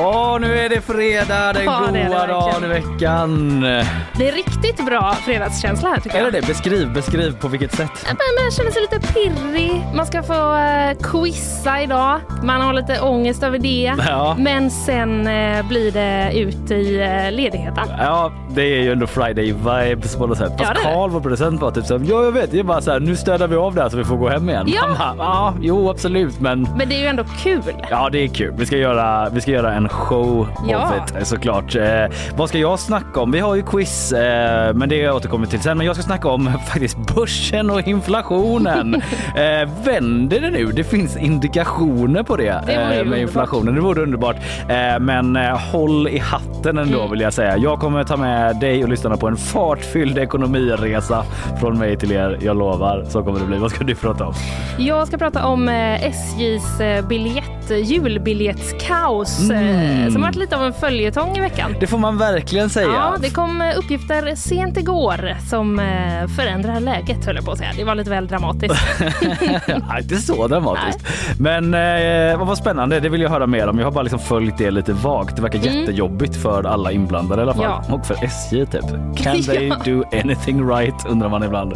Åh, nu är det fredag, den Ja, det är det goa dagen i veckan. Det är riktigt bra fredagskänsla här tycker Är jag. det det? Beskriv, beskriv på vilket sätt. Man känner sig lite pirrig. Man ska få eh, quizza idag. Man har lite ångest över det. Ja. Men sen eh, blir det ut i eh, ledigheten. Ja, det är ju ändå Friday-vibes på något sätt. Fast är. Carl, vår producent, var typ här, ja jag vet, det är bara så här, nu städar vi av det här så vi får gå hem igen. Ja. Bara, ja, jo absolut, men Men det är ju ändå kul. Ja, det är kul. Vi ska göra, vi ska göra en show Ja. of it såklart. Eh, vad ska jag snacka om? Vi har ju quiz, eh, men det återkommer till sen. Men jag ska snacka om faktiskt börsen och inflationen. eh, vänder det nu? Det finns indikationer på det, Det eh, med underbart. inflationen. Det vore underbart. Eh, men eh, håll i hatten ändå Mm. vill jag säga. Jag kommer ta med dig och lyssnarna på en fartfylld ekonomiresa från mig till er. Jag lovar, så kommer det bli. Vad ska du prata om? Jag ska prata om eh, SJs eh, biljett, julbiljettskaos Mm. Eh, som har varit lite av en följetong i veckan. Det får man verkligen säga. Ja, det kom uppgifter sent igår som eh, förändrar läget höll jag på att säga. Det var lite väl dramatiskt. Nej, inte så dramatiskt. Men eh, vad var spännande, det vill jag höra mer om. Jag har bara liksom följt det lite vagt. Det verkar jättejobbigt för alla inblandade i alla fall. Mm. Ja. Och för SJ typ. Can they Ja. do anything right undrar man ibland.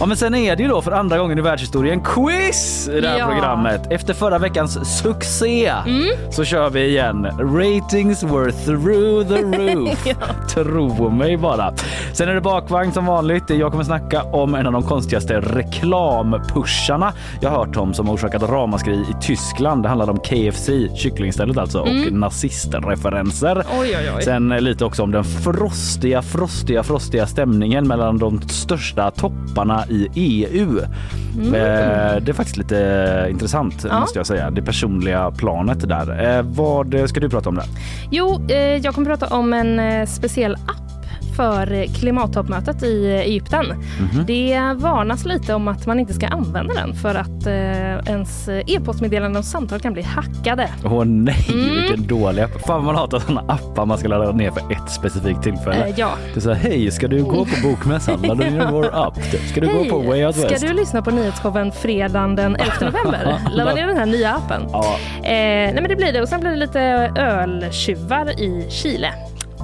Ja men sen är det ju då för andra gången i världshistorien quiz i det här Ja. Mm. programmet. Efter förra veckans succé så kör vi igen. Ratings were through the roof. Tro mig bara. Sen är det bakvagn som vanligt. Jag kommer snacka om en av de konstigaste reklampusharna jag hört om som har orsakat ramaskri i Tyskland. Det handlar om KFC, kycklingstället alltså, och nazistreferenser. Mm. Oj, oj, oj. Sen lite också om den frostiga, frostiga, frostiga stämningen mellan de största topparna i EU. Eh, Det är faktiskt lite intressant Mm. Ja. måste jag säga. Det personliga planet där. Eh, Vad ska du prata om där? Jo, eh, jag kommer prata om en eh, speciell app för klimattoppmötet i Egypten. Mhm. Det varnas lite om att man inte ska använda den för att eh, ens e-postmeddelanden och samtal kan bli hackade. Åh nej, Mm. vilken dålig app. Fan man hatar sådana appar man ska ladda ner för ett specifikt tillfälle. Eh, ja. Det är så här, hej, ska du gå på bokmässan? Ladda ner vår app. Ska du gå på Way Out ska West? du lyssna på nyhetsshowen fredagen den 11 november? Ladda ner den här nya appen. Ja, Eh, nej men det blir det och sen blir det lite öltjuvar i Chile.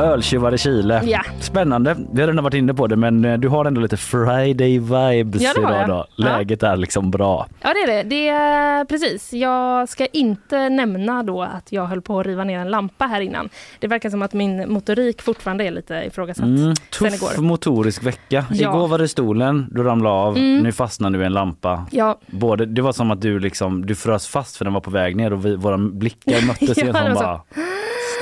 Öltjuvar i Chile. Ja. Spännande. Vi har redan varit inne på det, men eh, du har ändå lite Friday vibes Ja, idag. Då. Ja. Läget är liksom bra. Ja det är det. det är, precis. Jag ska inte nämna då att jag höll på att riva ner en lampa här innan. Det verkar som att min motorik fortfarande är lite ifrågasatt Mm, tuff igår. motorisk vecka. Ja. Igår var det stolen, du ramlade av. Mm. Nu fastnar du i en lampa. Ja, Både, det var som att du liksom, du frös fast för den var på väg ner och vi, våra blickar möttes Ja, var så.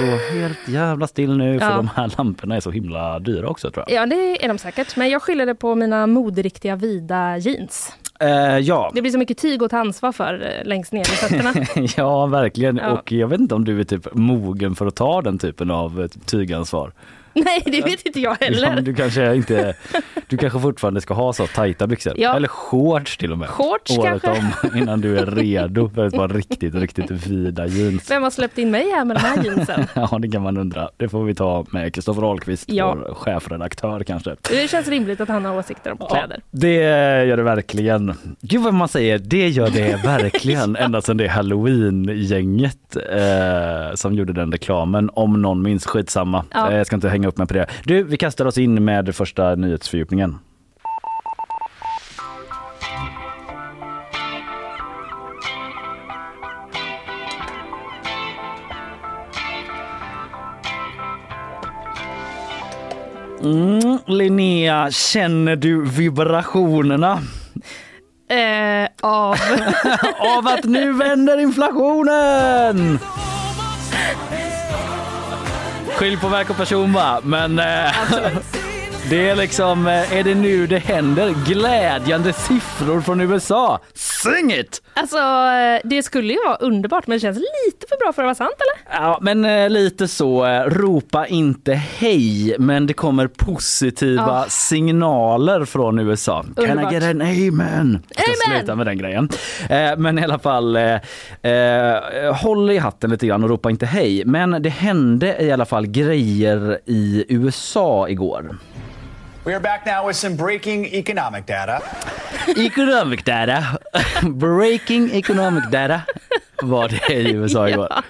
Stå helt jävla still nu för Ja. de här lamporna är så himla dyra också tror jag. ja, det är de säkert. Men jag skyller det på mina moderiktiga vida jeans. Eh, ja. Det blir så mycket tyg att ta ansvar för eh, längst ner i fötterna. ja, verkligen. Ja. Och jag vet inte om du är typ mogen för att ta den typen av eh, tygansvar. Nej, det vet inte jag Ja, heller. du kanske inte, du kanske fortfarande ska ha så tajta byxor. Ja. Eller shorts till och med. Shorts Året kanske. om innan du är redo för ett par riktigt, riktigt vida jeans. Vem har släppt in mig här med de här jeansen? Ja, det kan man undra. Det får vi ta med Kristoffer Ahlqvist, Ja. vår chefredaktör kanske. Det känns rimligt att han har åsikter om kläder. Ja, det gör det verkligen. Gud vad man säger, det gör det verkligen. Ända sedan det halloween-gänget eh, som gjorde den reklamen. Om någon minns, skitsamma. Ja. Eh, jag ska inte hänga upp mig på det. Du, vi kastar oss in med första nyhetsfördjupningen. Mm, Linnea, känner du vibrationerna Eh, av... av att nu vänder inflationen? Skilj på verk och person va, men eh, det är liksom, eh, är det nu det händer? Glädjande siffror från USA. Sing it! Alltså, det skulle ju vara underbart men det känns lite för bra för att vara sant eller? Ja, men eh, lite så. eh, Ropa inte hej, men det kommer positiva Ja. signaler från USA. Can Underbart. I get an amen? Jag ska Amen! sluta med den grejen. Eh, men i alla fall, eh, eh, håll i hatten lite grann och ropa inte hej. Men det hände i alla fall grejer i USA igår. We are back now with some breaking economic data. Economic data. Breaking economic data var det i USA igår.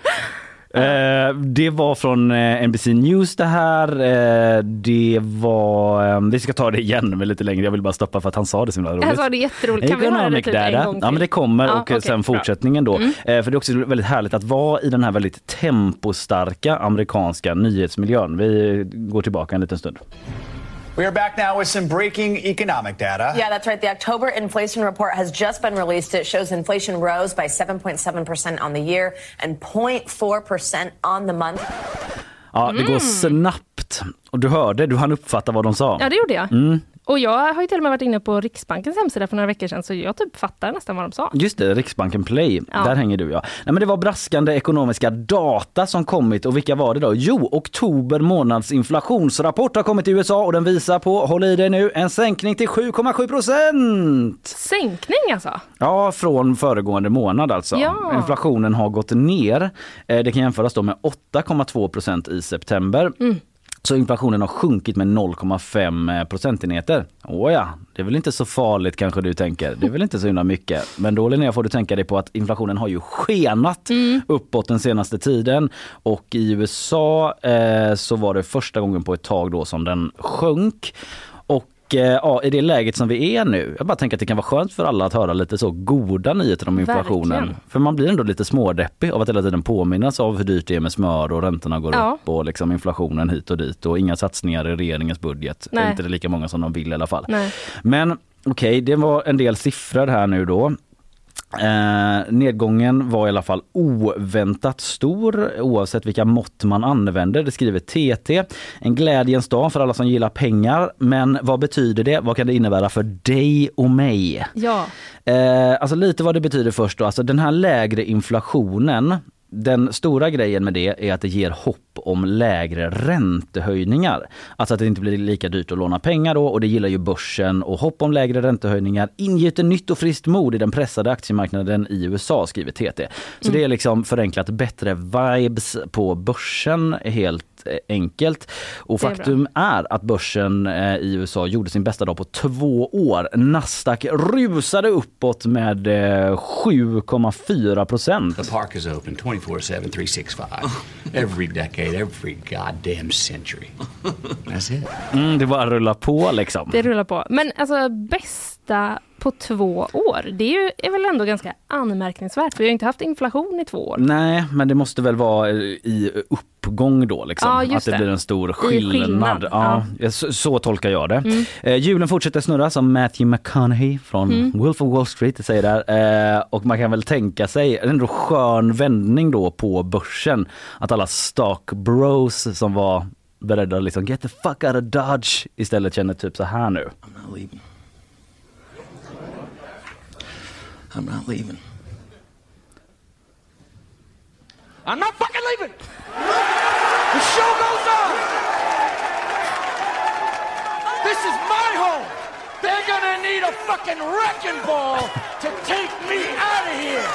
Eh, det var från eh, NBC News det här. Eh, det var, eh, vi ska ta det igen med lite längre. Jag vill bara stoppa för att han sa det så himla roligt. Alltså det är jätteroligt. Kan vi höra det Economic typ en data. gång till? Ja men det kommer Ja, och okej, sen bra. Mm. fortsättningen då. Eh, för det är också väldigt härligt att vara i den här väldigt tempostarka amerikanska nyhetsmiljön. Vi går tillbaka en liten stund. We are back now with some breaking economic data. Yeah, that's right. The October inflation report has just been released. It shows inflation rose by 7.7% on the year and 0.4% on the month. Ja, det går snabbt. Och du hörde, du hann uppfatta vad de sa. Mm. Ja det gjorde jag. Mm. Och jag har ju till och med varit inne på Riksbankens hemsida för några veckor sedan så jag typ fattar nästan vad de sa. Just det, Riksbanken Play. Ja. Där hänger du ja. Nej, men det var braskande ekonomiska data som kommit och vilka var det då? Jo, oktober månads inflationsrapport har kommit i USA och den visar på, håll i dig nu, en sänkning till 7,7 procent. Sänkning alltså? Ja, från föregående månad alltså. Ja. Inflationen har gått ner. Eh, Det kan jämföras då med 8,2 procent i september. Mm. Så inflationen har sjunkit med 0,5 procentenheter. Åh ja, det är väl inte så farligt kanske du tänker. Det är väl inte så himla mycket. Men då Linnea får du tänka dig på att inflationen har ju skenat uppåt den senaste tiden. Och i USA eh, så var det första gången på ett tag då som den sjönk. Eh, ja, i det läget som vi är nu, jag bara tänker att det kan vara skönt för alla att höra lite så goda nyheter om inflationen. Verkligen. För man blir ändå lite smådeppig av att hela tiden påminnas av hur dyrt det är med smör och räntorna går Ja. upp och liksom inflationen hit och dit och inga satsningar i regeringens budget. Nej. Inte lika många som de vill i alla fall. Nej. Men okej, det var en del siffror här nu då. Eh, nedgången var i alla fall oväntat stor oavsett vilka mått man använder. Det skriver TT. En glädjens dag för alla som gillar pengar. Men vad betyder det? Vad kan det innebära för dig och mig? Ja. Eh, alltså lite vad det betyder först då. Alltså den här lägre inflationen. Den stora grejen med det är att det ger hopp om lägre räntehöjningar. Alltså att det inte blir lika dyrt att låna pengar då och det gillar ju börsen och hopp om lägre räntehöjningar ingjuter nytt och friskt mod i den pressade aktiemarknaden i USA skriver TT. Så det är liksom förenklat bättre vibes på börsen helt eh, enkelt. Och Det är bra. faktum är att börsen eh, i USA gjorde sin bästa dag på två år. Nasdaq rusade uppåt med eh, 7,4 procent. The park is open 24 7, 365. Every decade, every goddamn century. That's it. Mm, det bara rullar på liksom. Det rullar på. Men alltså bästa på två år, det är, ju, är väl ändå ganska anmärkningsvärt för vi har inte haft inflation i två år. Nej, men det måste väl vara eh, i uppgång då liksom. Ja, just att det, det. blir en stor skillnad. skillnad, Ja, Så, så tolkar jag det. Mm. Eh, hjulen fortsätter snurra som Matthew McConaughey från Mm. Wolf of Wall Street säger där. Eh, och man kan väl tänka sig en ändå skön vändning då på börsen. Att alla stock bros som var beredda att liksom get the fuck out of dodge istället känner typ så här nu. I'm not leaving. I'm not fucking leaving. The show goes on. This is my home. They're gonna need a fucking wrecking ball to take me out of here.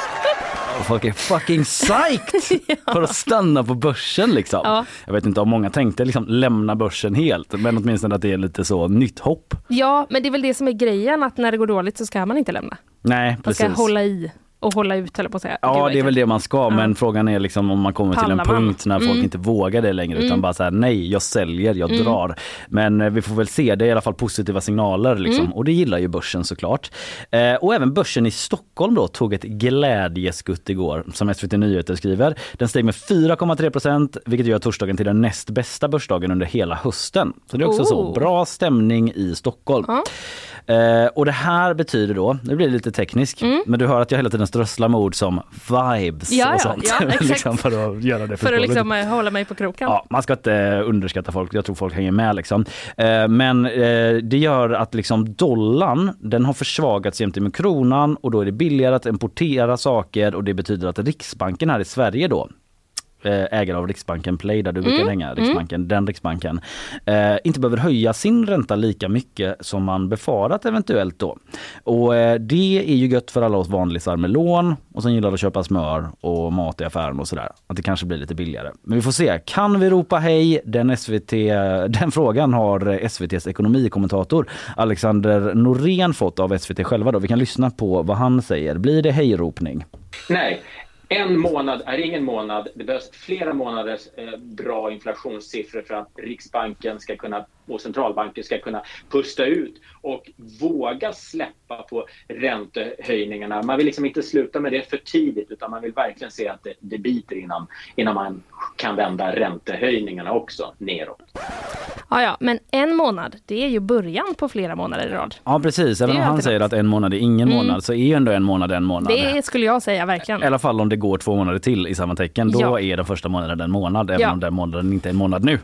Folk är fucking psyched för att stanna på börsen liksom. Ja. Jag vet inte om många tänkte liksom lämna börsen helt men åtminstone att det är lite så nytt hopp. Ja, men det är väl det som är grejen att när det går dåligt så ska man inte lämna. Nej Man precis. ska hålla i och hålla ut jag på att säga. Gud, Ja vad det är väl det man ska men frågan är liksom om man kommer till en Pallar man? punkt när folk Mm. inte vågar det längre utan bara så här nej jag säljer, jag drar. Men eh, vi får väl se, det är i alla fall positiva signaler liksom Mm. och det gillar ju börsen såklart. Eh, och även börsen i Stockholm då tog ett glädjeskutt igår som SVT Nyheter skriver. Den steg med 4,3 procent vilket gör torsdagen till den näst bästa börsdagen under hela hösten. Så det är också så Oh. bra stämning i Stockholm. Ja. Eh, och det här betyder då, nu blir det lite tekniskt, men du hör att jag hela tiden strösslar med ord som vibes Mm. Ja, och ja, sånt. ja, exakt. liksom för att göra det För att liksom eh, hålla mig på kroken. Ja, man ska inte eh, underskatta folk. Jag tror folk hänger med. Liksom. Eh, Men eh, det gör att liksom dollarn den har försvagats gentemot kronan och då är det billigare att importera saker och det betyder att Riksbanken här i Sverige då ägare av Riksbanken Play där du brukar Mm. hänga, Riksbanken, den Riksbanken, eh, inte behöver höja sin ränta lika mycket som man befarat eventuellt då. Och eh, det är ju gött för alla oss vanlisar med lån och som gillar att köpa smör och mat i affären och sådär. Att det kanske blir lite billigare. Men vi får se. Kan vi ropa hej? Den, SVT, den frågan har SVTs ekonomikommentator Alexander Norén fått av SVT själva. Då. Vi kan lyssna på vad han säger. Blir det hejropning? Nej, en månad är ingen månad. Det behövs flera månaders eh, bra inflationssiffror för att Riksbanken ska kunna och centralbanker ska kunna pusta ut och våga släppa på räntehöjningarna. Man vill liksom inte sluta med det för tidigt utan man vill verkligen se att det, det biter innan, innan man kan vända räntehöjningarna också neråt. Ja, ja, men en månad, det är ju början på flera månader i rad. Ja precis, även om han säger att en månad är ingen Mm. månad så är ju ändå en månad en månad. Det skulle jag säga verkligen. I alla fall om det går två månader till i samma tecken. Då Ja. är den första månaden en månad, även Ja. om den månaden inte är en månad nu.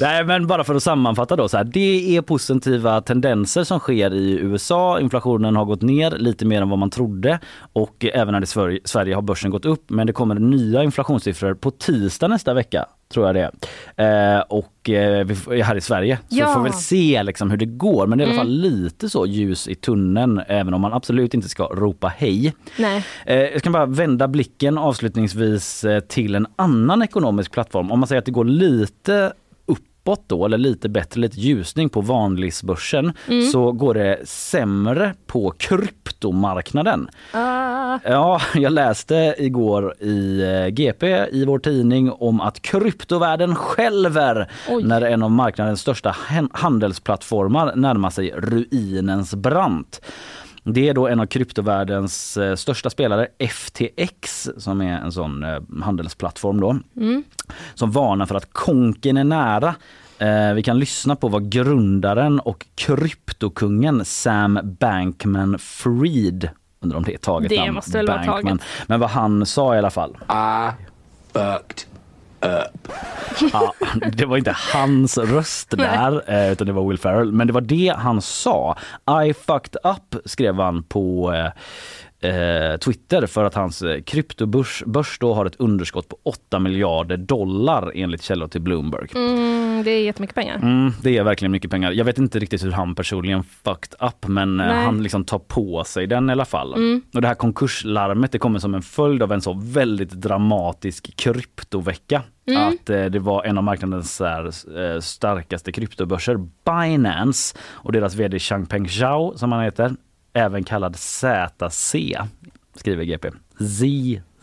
Nej, men bara för att sammanfatta då. Så här, det är positiva tendenser som sker i USA. Inflationen har gått ner lite mer än vad man trodde och även här i Sverige, har börsen gått upp. Men det kommer nya inflationssiffror på tisdag nästa vecka tror jag det är. Eh, och eh, här i Sverige. Så Ja. vi får väl se liksom hur det går. Men det är i alla Mm. fall lite så ljus i tunneln även om man absolut inte ska ropa hej. Nej. Eh, Jag ska bara vända blicken avslutningsvis eh, till en annan ekonomisk plattform. Om man säger att det går lite uppåt då, eller lite bättre, lite ljusning på vanlisbörsen Mm. så går det sämre på kryptomarknaden. Ah, Ja, jag läste igår i eh, GP i vår tidning om att kryptovärlden skälver Oj. när en av marknadens största handelsplattformar närmar sig ruinens brant. Det är då en av kryptovärldens eh, största spelare, FTX, som är en sån eh, handelsplattform då, mm. som varnar för att konken är nära. Eh, vi kan lyssna på vad grundaren och kryptokungen Sam Bankman-Fried, undrar om det är taget Det namn, måste väl vara taget. men vad han sa i alla fall. I fucked up. Ja, det var inte hans röst där, eh, utan det var Will Ferrell. Men det var det han sa. I fucked up skrev han på eh, Twitter för att hans eh, kryptobörs börs då har ett underskott på 8 miljarder dollar enligt källor till Bloomberg. mm, det är jättemycket pengar. Mm, det är verkligen mycket pengar. Jag vet inte riktigt hur han personligen fucked up men eh, Nej. han liksom tar på sig den i alla fall. Mm. Och det här konkurslarmet det kommer som en följd av en så väldigt dramatisk kryptovecka. Mm. Att eh, det var en av marknadens här, eh, starkaste kryptobörser, Binance och deras vd Changpeng Zhao som han heter, även kallad ZC, skriver GP. Z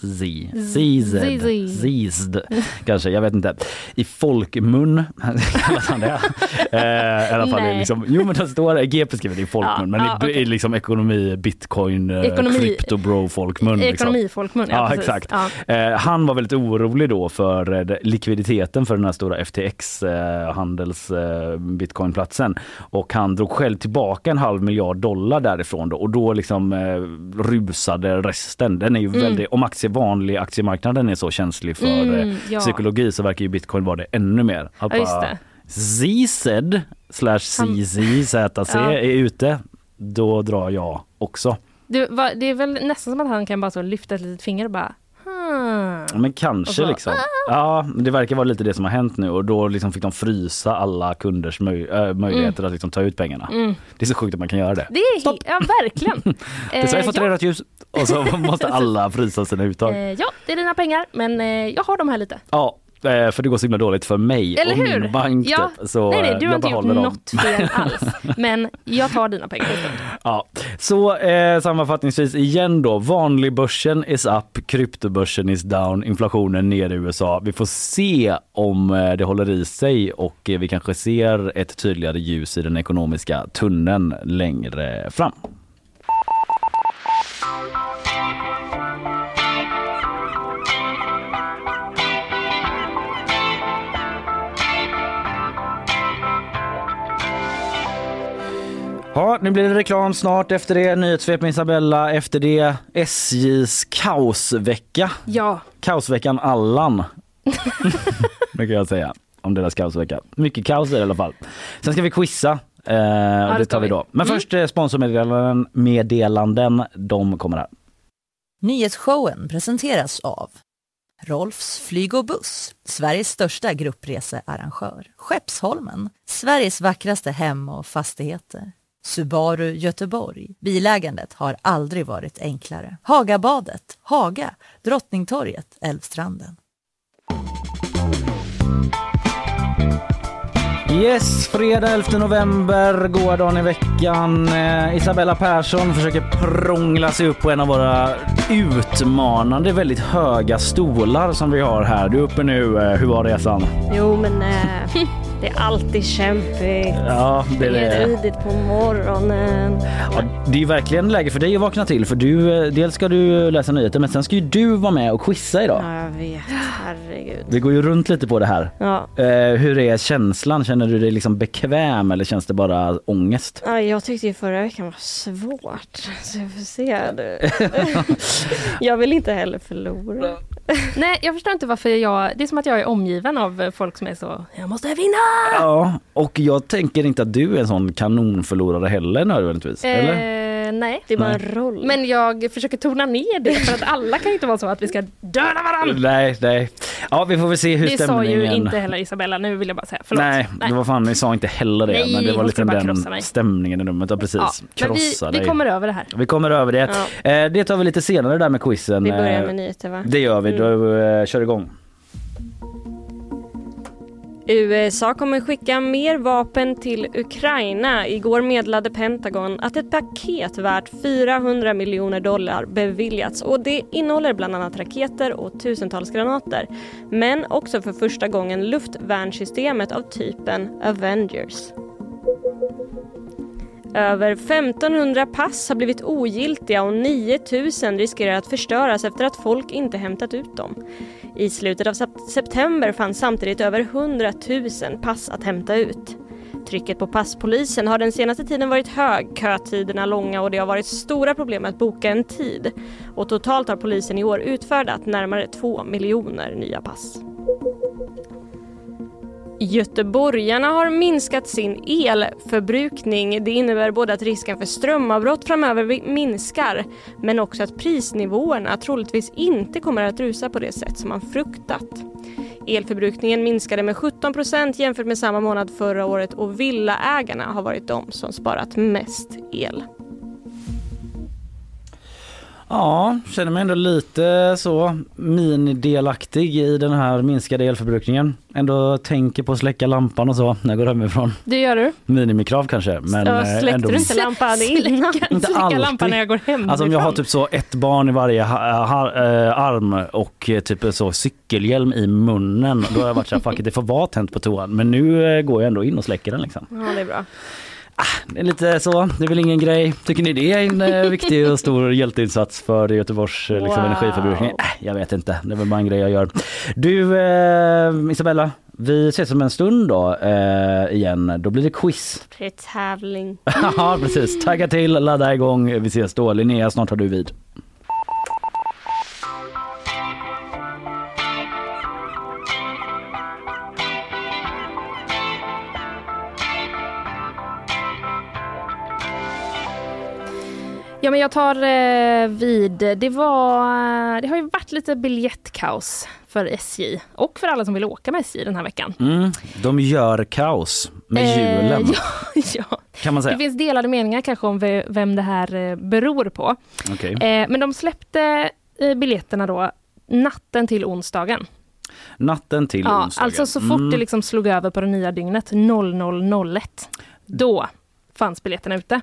Z, ZZ. Zizd kanske, jag vet inte. I folkmun kallas han det. Eh, I alla fall, Nej. liksom, jo men det står, GP skriver det i folkmun, Ja, men ja, i, i okej. liksom ekonomi, bitcoin, eh, Ekonomi- kryptobro folkmun. Liksom. Ekonomifolkmun, ja, Ja, precis. exakt. Ja. Eh, han var väldigt orolig då för eh, likviditeten för den här stora FTX eh, handels eh, bitcoinplatsen och han drog själv tillbaka en halv miljard dollar därifrån då och då liksom eh, rusade resten. Den är ju Mm. väldigt, om aktie, vanlig aktiemarknaden är så känslig för Mm, eh, ja. psykologi så verkar ju bitcoin vara det ännu mer. Att Ja, bara det. ZZ slash CZZC Ja. är ute, då drar jag också. Det, var, det är väl nästan som att han kan bara så lyfta ett litet finger och bara hmm. Men kanske så- liksom. Ja, det verkar vara lite det som har hänt nu och då liksom fick de frysa alla kunders möj- äh, möjligheter att liksom ta ut pengarna. Mm. Det är så sjukt att man kan göra det. Det är he- ja, verkligen. Det är Sverige fått ja, röda ljus och så måste alla frysa sina uttag. eh, ja, det är dina pengar, men eh, jag har dem här lite. Ja, eh, för det går så himla dåligt för mig Eller och hur? min bank. ja. Typ. Så nej, nej, du har inte gjort dem. något fel alls. Men jag tar dina pengar. Ja, så eh, sammanfattningsvis igen då. Vanlig börsen is up, kryptobörsen is down, inflationen ner i USA. Vi får se om eh, det håller i sig och eh, vi kanske ser ett tydligare ljus i den ekonomiska tunneln längre fram. Ja, nu blir det reklam snart. Efter det nyhetssvep med Isabella. Efter det SJs kaosvecka. Ja. Kaosveckan Allan. det kan jag säga om deras kaosvecka. Mycket kaos i alla fall. Sen ska vi quizza. Eh, och det tar vi vi. då. Men Mm. först eh, sponsormeddelanden. Meddelanden, de kommer här. Nyhetsshowen presenteras av Rolfs flyg och buss, Sveriges största gruppresearrangör. Skeppsholmen, Sveriges vackraste hem och fastigheter. Subaru Göteborg. Bilägandet har aldrig varit enklare. Hagabadet, Haga, Drottningtorget, Älvstranden. Yes, fredag 11 november, goa dagen i veckan. Eh, Isabella Persson försöker prångla sig upp på en av våra utmanande, väldigt höga stolar som vi har här. Du är uppe nu. Eh, hur var resan? Jo, men eh, det är alltid kämpigt. Ja, det är Det är det. tidigt på morgonen. Ja, det är ju verkligen läge för dig att vakna till för du, dels ska du läsa nyheter men sen ska ju du vara med och quizza idag. Ja, jag vet. Herregud. Det går ju runt lite på det här. Ja. Hur är känslan? Känner du dig liksom bekväm eller känns det bara ångest? Ja, jag tyckte ju förra veckan var svårt. Så jag får se. Jag vill inte heller förlora. Nej, jag förstår inte varför jag... Det är som att jag är omgiven av folk som är så, jag måste vinna! Ja, och jag tänker inte att du är en sån kanonförlorare heller nödvändigtvis. eller? Eh, nej. Det är bara Nej. en roll. Men jag försöker tona ner det för att alla kan ju inte vara så att vi ska döda varandra. Nej, nej. Ja, vi får väl se hur Det sa stämningen... ju inte heller Isabella, nu vill jag bara säga förlåt. Nej, det var fan, ni sa inte heller det. Nej, men det var lite krossa den stämningen i rummet. Ja, precis. Ja, vi, Krossa vi dig. kommer över det här. Vi kommer över det. Eh, det tar vi lite senare där med quizen. Vi börjar Eh, med nyheter va? Det gör vi. Då eh, kör igång. USA kommer skicka mer vapen till Ukraina. Igår meddelade Pentagon att ett paket värt 400 miljoner dollar beviljats och det innehåller bland annat raketer och tusentals granater. Men också för första gången luftvärnssystemet av typen Avengers. Över 1500 pass har blivit ogiltiga och 9000 riskerar att förstöras efter att folk inte hämtat ut dem. I slutet av september fanns samtidigt över 100 000 pass att hämta ut. Trycket på passpolisen har den senaste tiden varit hög, kötiderna långa och det har varit stora problem att boka en tid. Och totalt har polisen i år utfärdat närmare 2 miljoner nya pass. Göteborgarna har minskat sin elförbrukning. Det innebär både att risken för strömavbrott framöver minskar men också att prisnivåerna troligtvis inte kommer att rusa på det sätt som man fruktat. Elförbrukningen minskade med 17 procent jämfört med samma månad förra året och villaägarna har varit de som sparat mest el. Ja, känner mig ändå lite så minidelaktig i den här minskade elförbrukningen. Ändå tänker på att släcka lampan och så när jag går hemifrån. Det gör du. Minimikrav kanske. Men Ja, eh, släckte ändå... du inte lampan innan? Inte Släcka lampan när jag går hem. Alltså om jag har typ så ett barn i varje ha, eh, arm och eh, typ så cykelhjälm i munnen. Då har jag varit så här, fuck it, det får vara tänt på toan. Men nu eh, går jag ändå in och släcker den liksom. Ja, det är bra. Är lite så, det är väl ingen grej. Tycker ni det är en eh, viktig och stor hjälteinsats för Göteborgs eh, liksom, Wow. energiförbrukning? Äh, jag vet inte, det är väl bara en grej jag gör. Du eh, Isabella, vi ses om en stund då eh, igen. Då blir det quiz. Det är tävling. Ja precis, tagga till, ladda igång. Vi ses då. Linnea, snart har du vid. Ja men jag tar eh, vid. Det, var, det har ju varit lite biljettkaos för SJ och för alla som vill åka med SJ den här veckan. Mm, de gör kaos med julen Eh, ja, ja. kan man säga. Det finns delade meningar kanske om ve- vem det här eh, beror på. Okej. Eh, men de släppte eh, biljetterna då natten till onsdagen. Natten till Ja, onsdagen. alltså så fort Mm. det liksom slog över på det nya dygnet 00.01. Då fanns biljetterna ute.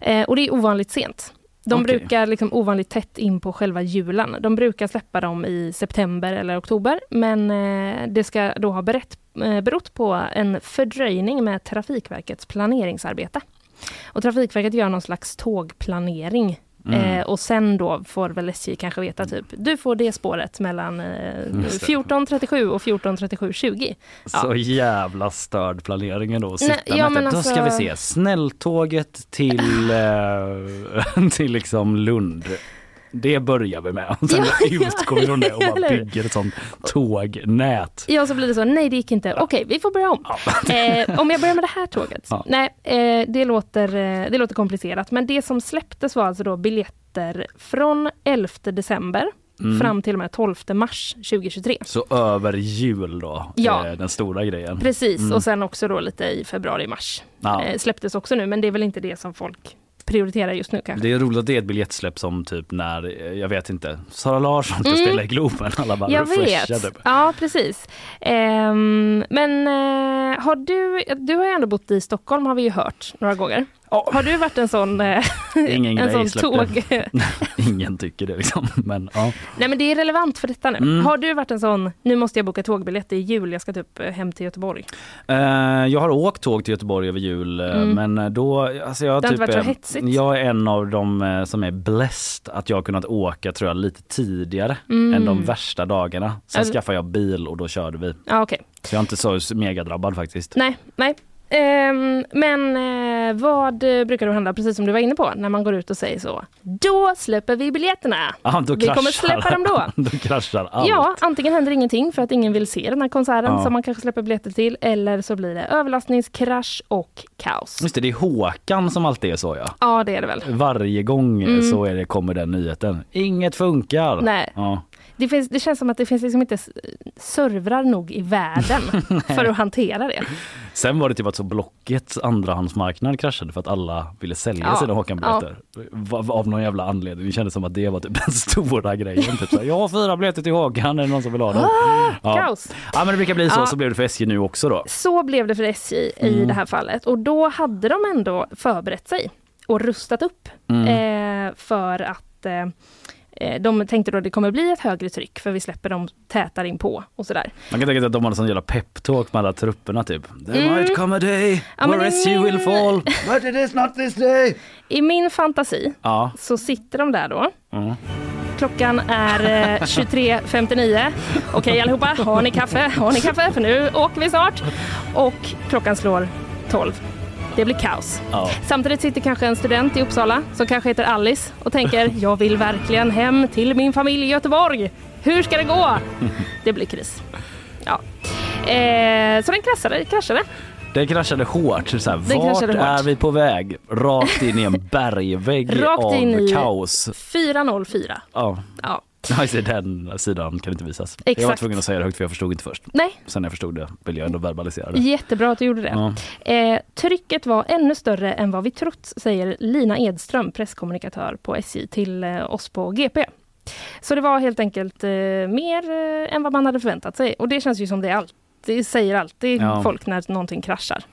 Eh, och det är ovanligt sent. De Okej. brukar liksom ovanligt tätt in på själva julen. De brukar släppa dem i september eller oktober. Men eh, det ska då ha berett, eh, berott på en fördröjning med Trafikverkets planeringsarbete. Och Trafikverket gör någon slags tågplanering Eh, och sen då får väl SJ kanske veta typ, du får det spåret mellan eh, Just det. 14.37 och 14.37.20. Så jävla störd planeringen då. Sitta Nej, ja, men det. Då ska vi alltså- se, snälltåget till, eh, till liksom Lund. Det börjar vi med. Sen Ja, utgår vi från det och bara bygger ett sånt tågnät. Ja, så blir det så. Nej, det gick inte. Okej, vi får börja om. Eh, om jag börjar med det här tåget. Ja. Nej, eh, det, låter, eh, det låter komplicerat. Men det som släpptes var alltså då biljetter från 11 december Mm. fram till och med 12 mars 2023. Så över jul då, Ja. är den stora grejen. Precis, Mm. och sen också då lite i februari-mars. Ja. Eh, släpptes också nu, men det är väl inte det som folk prioriterar just nu kanske. Det är roligt att det är ett biljettsläpp som typ när, eh, jag vet inte, Sara Larsson ska Mm. spela i Globen. Alla bara Jag vet. typ. Ja, precis. Ehm, men eh, har du, du har ju ändå bott i Stockholm har vi ju hört några gånger. Har du varit en sån, eh, Ingen en sån tåg... Ingen tycker det liksom. Men ja. Nej men det är relevant för detta nu. Mm. Har du varit en sån, nu måste jag boka tågbiljett i jul, jag ska typ eh, hem till Göteborg. Eh, jag har åkt tåg till Göteborg över jul Mm. men då, alltså jag, Det typ, varit så hetsigt. jag är en av de som är blessed att jag har kunnat åka tror jag lite tidigare Mm. än de värsta dagarna. Sen Alltså- skaffade jag bil och då körde vi. Ja okej. Så jag är inte så megadrabbad faktiskt. Nej, nej. Ehm, men eh, vad brukar du hända, precis som du var inne på, när man går ut och säger så? Då släpper vi biljetterna! Då vi kommer släppa dem då. då kraschar allt. Ja, antingen händer ingenting för att ingen vill se den här konserten Ja. som man kanske släpper biljetter till, eller så blir det överlastningskrasch och kaos. Just det, det är Håkan som alltid är så ja. Ja, det är det väl. Varje gång eh, Mm. så är det, kommer den nyheten. Inget funkar. Nej. Ja. Det, finns, det känns som att det finns liksom inte servrar nog i världen för att hantera det. Sen var det typ att så Blockets andrahandsmarknad kraschade för att alla ville sälja Ja, sina Håkan-biljetter. Va- Av någon jävla anledning. Det kändes som att det var typ den stora grejen. Typ så jag har fyra biljetter till Håkan, är det någon som vill ha dem? Ah, kaos. Ja men det brukar bli så, Ja. så blev det för SJ nu också då. Så blev det för SJ i Mm. det här fallet och då hade de ändå förberett sig och rustat upp Mm. eh, för att eh, de tänkte då att det kommer bli ett högre tryck för vi släpper dem tätare in på och sådär. Man kan tänka sig att de hade sån jävla peptalk med alla trupperna typ. There Mm. might come a day Ja, where i SJ will min- fall. But it is not this day. I min fantasi Ja. så sitter de där då. Mm. Klockan är eh, 23.59. Okej allihopa, har ni kaffe? Har ni kaffe? För nu åker vi snart. Och klockan slår 12. Det blir kaos. Ja. Samtidigt sitter kanske en student i Uppsala som kanske heter Alice och tänker jag vill verkligen hem till min familj i Göteborg. Hur ska det gå? Det blir kris. Ja. Eh, så den kraschade. kraschade. Det kraschade hårt. Så här, Den vart hårt. är vi på väg? Rakt in i en bergvägg Rakt av in i- kaos. 404. Ja. Ja. Ja, just det, den sidan kan inte visas. Jag var Exakt. tvungen att säga det högt för jag förstod inte först. Nej, Sen när jag förstod det vill jag ändå verbalisera det. jättebra att du gjorde det. Ja. Eh, trycket var ännu större än vad vi trott, säger Lina Edström, presskommunikatör på SJ, till eh, oss på GP. Så det var helt enkelt eh, mer eh, än vad man hade förväntat sig. Och det känns ju som det alltid säger alltid Ja. folk när någonting kraschar.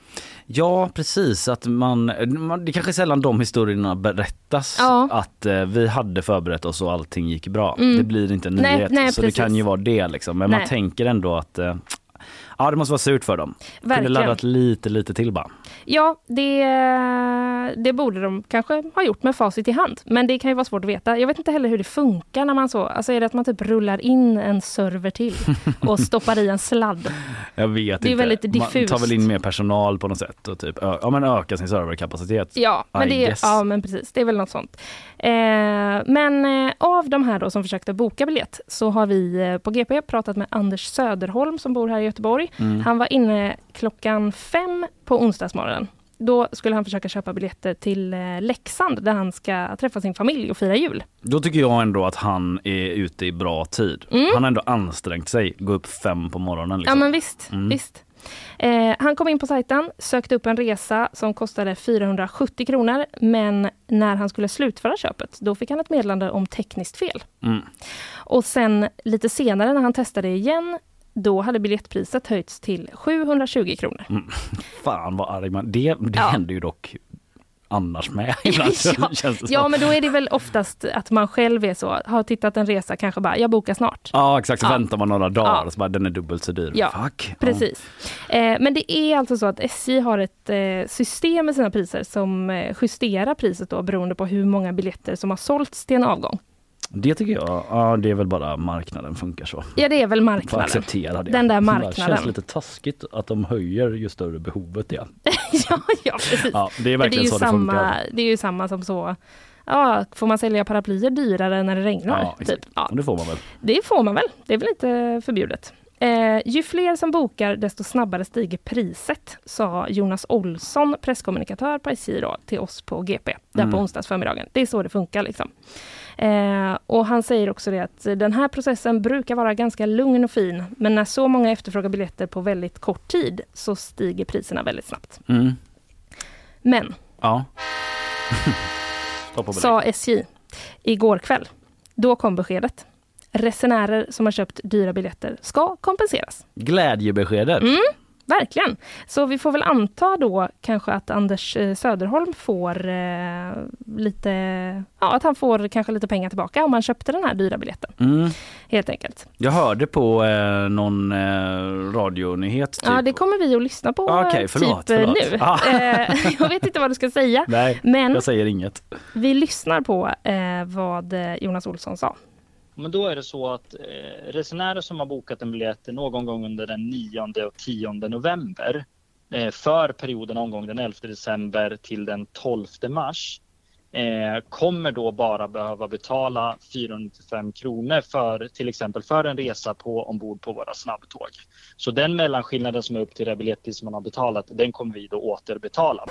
Ja precis, att man, man, det kanske är sällan de historierna berättas. Ja. Att eh, vi hade förberett oss och allting gick bra. Mm. Det blir inte en Nej, nyhet. nej, så det kan precis. ju vara det liksom. Men Nej. man tänker ändå att eh, ja, det måste vara surt för dem. Kunde Verkligen. laddat lite, lite till bara. Ja, det, det borde de kanske ha gjort med facit i hand. Men det kan ju vara svårt att veta. Jag vet inte heller hur det funkar när man så, alltså är det att man typ rullar in en server till och stoppar i en sladd? Jag vet Det är inte. väldigt Man diffust. tar väl in mer personal på något sätt och typ, ja, men öka sin serverkapacitet. Ja, men, det, guess. ja, men precis. Det är väl något sånt. Eh, men eh, av de här då som försökte boka biljett så har vi eh, på GP pratat med Anders Söderholm som bor här i Göteborg. Mm. Han var inne klockan fem på onsdagsmorgonen. Då skulle han försöka köpa biljetter till eh, Leksand där han ska träffa sin familj och fira jul. Då tycker jag ändå att han är ute i bra tid. Mm. Han har ändå ansträngt sig, gå upp fem på morgonen. Liksom. Ja men visst, Mm. visst. Eh, han kom in på sajten, sökte upp en resa som kostade 470 kronor men när han skulle slutföra köpet då fick han ett meddelande om tekniskt fel. Mm. Och sen lite senare när han testade igen då hade biljettpriset höjts till 720 kronor. Mm. Fan vad arg man Det, det Ja. händer ju dock annars med. Ibland, ja. ja, men då är det väl oftast att man själv är så, har tittat en resa, kanske bara, jag bokar snart. Ja exakt, så Ja. väntar man några dagar Ja. så bara den är dubbelt så dyr. Ja, Fuck. Precis. Eh, men det är alltså så att SJ har ett eh, system med sina priser som eh, justerar priset då beroende på hur många biljetter som har sålts till en avgång. Det tycker jag, ja det är väl bara marknaden funkar så. Ja, det är väl marknaden. acceptera det. Den där Det marknaden. känns lite taskigt att de höjer ju större behovet är. ja, ja, precis. Ja, det är det är verkligen ju så det samma, funkar. det är ju samma som så, ja, får man sälja paraplyer dyrare när det regnar? Ja, typ. ja, det får man väl. det får man väl, det är väl inte förbjudet. Eh, ju fler som bokar desto snabbare stiger priset, sa Jonas Olsson, presskommunikatör på SJ då, till oss på GP, där Mm. på onsdagsförmiddagen. Det är så det funkar liksom. Eh, och han säger också det att den här processen brukar vara ganska lugn och fin, men när så många efterfrågar biljetter på väldigt kort tid så stiger priserna väldigt snabbt. Mm. Men Ja. Sa SJ igår kväll. Då kom beskedet. Resenärer som har köpt dyra biljetter ska kompenseras. Glädjebeskedet. Mm, verkligen. Så vi får väl anta då kanske att Anders eh, Söderholm får eh, lite, ja att han får kanske lite pengar tillbaka om han köpte den här dyra biljetten. Mm. Helt enkelt. Jag hörde på eh, någon eh, radionyhet. Typ. Ja, det kommer vi att lyssna på Ah, okej, eh, förlåt, typ eh, förlåt. nu. Ah. Jag vet inte vad du ska säga. Nej, Men jag säger inget. vi lyssnar på vad Jonas Olsson sa. Men då är det så att eh, resenärer som har bokat en biljett någon gång under den 9 och 10 november eh, för perioden omgång den 11 december till den 12 mars eh, kommer då bara behöva betala 495 kronor för till exempel för en resa på ombord på våra snabbtåg. Så den mellanskillnaden som är upp till det biljettpris man har betalat, den kommer vi då återbetala.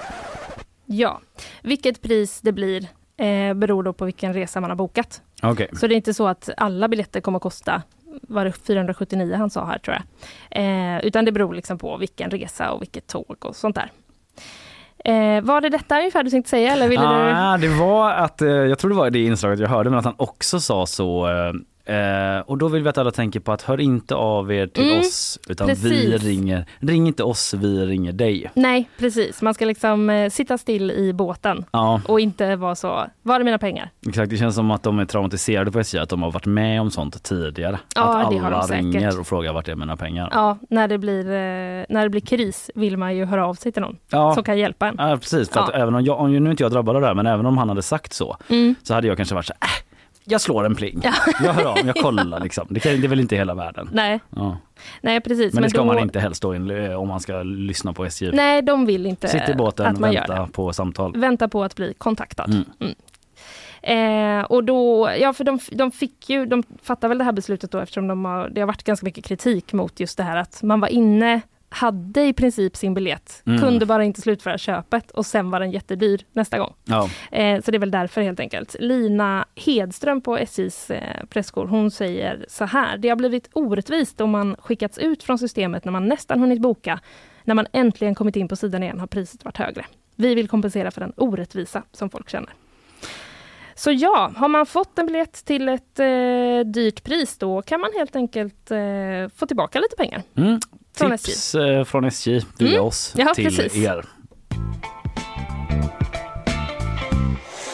Ja, vilket pris det blir eh, beror då på vilken resa man har bokat. Okej. Så det är inte så att alla biljetter kommer att kosta var det 479 han sa här tror jag. Eh, utan det beror liksom på vilken resa och vilket tåg och sånt där. Eh, var det detta ungefär du tänkte säga eller ville du? Ah, det var att, eh, jag tror det var det inslaget jag hörde, men att han också sa så eh, och då vill vi att alla tänker på att hör inte av er till Mm, oss utan vi precis. ringer. Ring inte oss, vi ringer dig. Nej precis, man ska liksom eh, sitta still i båten Ja, och inte vara så, var är mina pengar? exakt. Det känns som att de är traumatiserade på SJ, att de har varit med om sånt tidigare. Ja, att alla säkert. ringer och frågar vart är mina pengar. Ja, när det, blir, eh, när det blir kris vill man ju höra av sig till någon Ja. som kan hjälpa en. Ja, precis. För Ja. även om jag, om nu inte jag drabbad av det här, men även om han hade sagt så, Mm. så hade jag kanske varit så här, äh, jag slår en pling. Ja. Jag hör av jag kollar liksom. Det, kan, det är väl inte hela världen. Nej, Ja. nej precis. Men det ska då, man inte helst då in- om man ska lyssna på SJ. Nej, de vill inte Sitt i båten, att man gör vänta det. på samtal. Vänta på att bli kontaktad. Mm. Mm. Eh, och då, ja för de, de fick ju, de fattar väl det här beslutet då eftersom de har, det har varit ganska mycket kritik mot just det här att man var inne, hade i princip sin biljett, Mm. kunde bara inte slutföra köpet och sen var den jättedyr nästa gång. Ja. Eh, så det är väl därför helt enkelt. Lina Hedström på SJs eh, presskår, hon säger så här. Det har blivit orättvist om man skickats ut från systemet när man nästan hunnit boka. När man äntligen kommit in på sidan igen har priset varit högre. Vi vill kompensera för den orättvisa som folk känner. Så ja, har man fått en biljett till ett eh, dyrt pris då kan man helt enkelt eh, få tillbaka lite pengar. Mm. Från Tips eh, från SJ via Mm. oss Ja, till precis. er.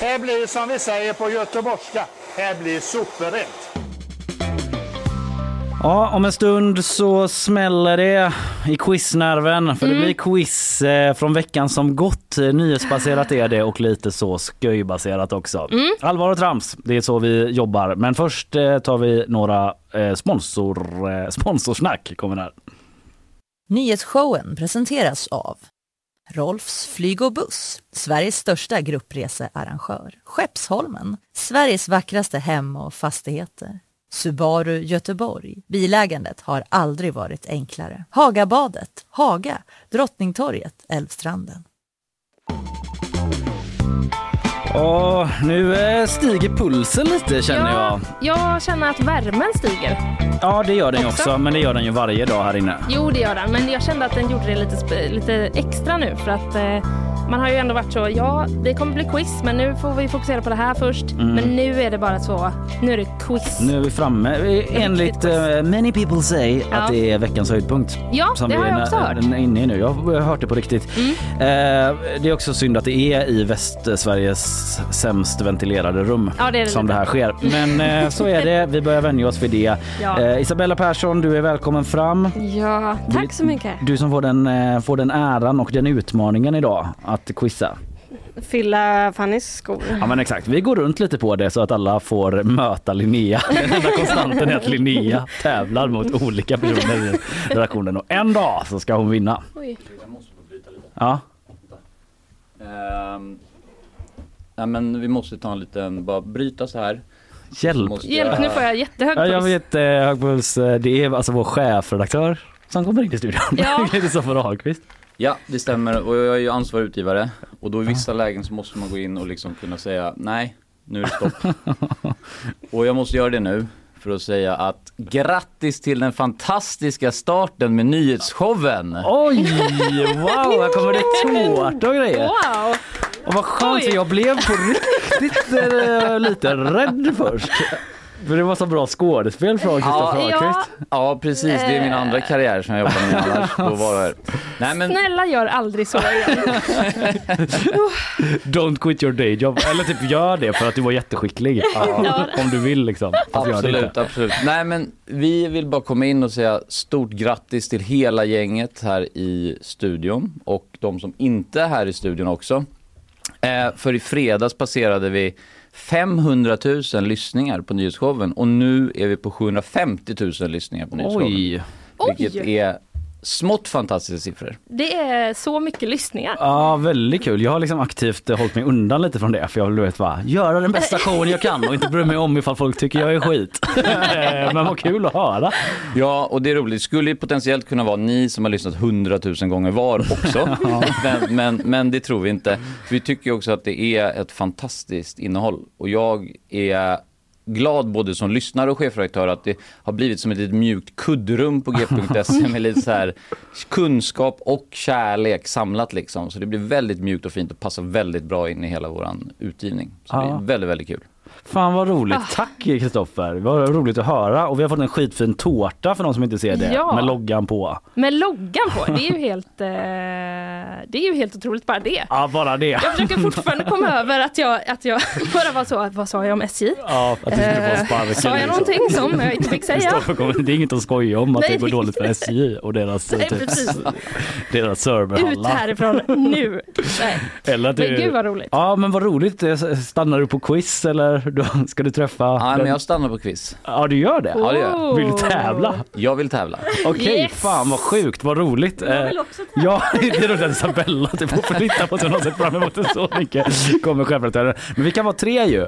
Här blir som vi säger på göteborgska, här blir superrätt. Ja, om en stund så smäller det i quiznärven för Mm. det blir quiz eh, från veckan som gått. Eh, Nyhetsbaserat är det och lite så sköjbaserat också. Mm. Allvar och trams, det är så vi jobbar. Men först eh, tar vi några sponsor, sponsorsnack. Kommer här. Nyhetsshowen presenteras av Rolfs flyg och buss, Sveriges största gruppresearrangör. Skeppsholmen, Sveriges vackraste hem och fastigheter. Subaru Göteborg. Bilägandet har aldrig varit enklare. Hagabadet, Haga, Drottningtorget, Älvstranden. Ja, nu eh, stiger pulsen lite känner jag. Jag känner att värmen stiger. Ja, det gör den ju Också. också, men det gör den ju varje dag här inne. Jo, det gör den. Men jag kände att den gjorde det lite, lite extra nu för att eh, Man har ju ändå varit så, ja det kommer bli quiz men nu får vi fokusera på det här först. Mm. Men nu är det bara så, nu är det quiz. Nu är vi framme. Enligt uh, many people say Ja. att det är veckans höjdpunkt. Ja, det vi har är jag också hört. Mm. inne i nu. Jag har hört det på riktigt. Eh, det är också synd att det är i Västsveriges sämst ventilerade rum Ja, det det som lite. det här sker. Men eh, så är det. Vi börjar vänja oss vid det. Ja. Isabella Persson, du är välkommen fram. Ja, tack så mycket. Du som får den, får den äran och den utmaningen idag att quizza. Fylla Fannys skor. Ja men exakt, vi går runt lite på det så att alla får möta Linnea. Den enda konstanten är att Linnea tävlar mot olika personer i redaktionen och en dag så ska hon vinna. Oj. Ja, Ehm, nej men vi måste ta en liten, bara bryta så här. hjälp. Måste Hjälp, nu får jag jättehög Ja, jag puls. vet eh, hög puls. Eh, Det är alltså vår chefredaktör som kommer in i studion. Ja. Kristoffer Ahlqvist. Ja, det stämmer och jag är ju ansvarig utgivare och då i vissa lägen så måste man gå in och liksom kunna säga nej, nu är det stopp. och jag måste göra det nu för att säga att grattis till den fantastiska starten med nyhetsshowen. Oj, wow, här kommer det tårta och grejer. Wow! Och vad skönt, jag blev på riktigt eh, lite rädd först. För det var så bra skådespel från Kristoffer Ja. Ahlqvist. Ja precis, det är min andra karriär som jag jobbar med annars. Var. Nej men Snälla gör aldrig så igen. Don't quit your day job. Eller typ gör det för att du var jätteskicklig. Ja. Om du vill liksom. Fast gör det Absolut, absolut. Nej men vi vill bara komma in och säga stort grattis till hela gänget här i studion och de som inte är här i studion också. Eh, för i fredags passerade vi 500 000 lyssningar på nyhetsshowen och nu är vi på 750 000 lyssningar på nyhetsshowen. Oj. Vilket Oj. är smått fantastiska siffror. Det är så mycket lyssningar. Ja, väldigt kul. Jag har liksom aktivt eh, hållit mig undan lite från det för jag vill vet bara göra den bästa showen jag kan och inte bry mig om ifall folk tycker jag är skit. Eh, Men vad kul att höra. Ja, och det är roligt. Det skulle ju potentiellt kunna vara ni som har lyssnat 100 000 gånger var också. men, men, men det tror vi inte. Vi tycker också att det är ett fantastiskt innehåll. Och jag är glad både som lyssnare och chefredaktör att det har blivit som ett litet mjukt kuddrum på g.se med lite så här kunskap och kärlek samlat liksom. Så det blir väldigt mjukt och fint och passar väldigt bra in i hela våran utgivning. Så det Ja. är väldigt, väldigt kul. Fan vad roligt. Ah. Tack Kristoffer. Vad roligt att höra. Och vi har fått en skitfin tårta för de som inte ser det. Ja. Med loggan på. Med loggan på, det är ju helt, eh, det är ju helt otroligt bara det. Ja, bara det. Jag försöker fortfarande komma över att jag, att jag bara var så, vad sa jag om SJ? Ja, att du skulle få Eh, sparken. Sa jag liksom. någonting som jag inte fick säga? Kommer- Det är inget att skoja om att Nej. det går dåligt för SJ och deras, Nej, typ, deras Ut serverhallar. härifrån nu! Nej. Eller att Men du- gud vad roligt. Ja men vad roligt. Eh, Stannar du på quiz eller då ska du träffa? Ja, den- men jag stannar på quiz. Ja du gör det? Ja, det gör jag. Vill du tävla? Jag vill tävla. Okej, Yes! fan vad sjukt, vad roligt. Jag vill också Ja, det är roligt att Isabella typ får flytta på sig. Hon har sett fram emot det så mycket. Kommer chefredaktören. Men vi kan vara tre ju.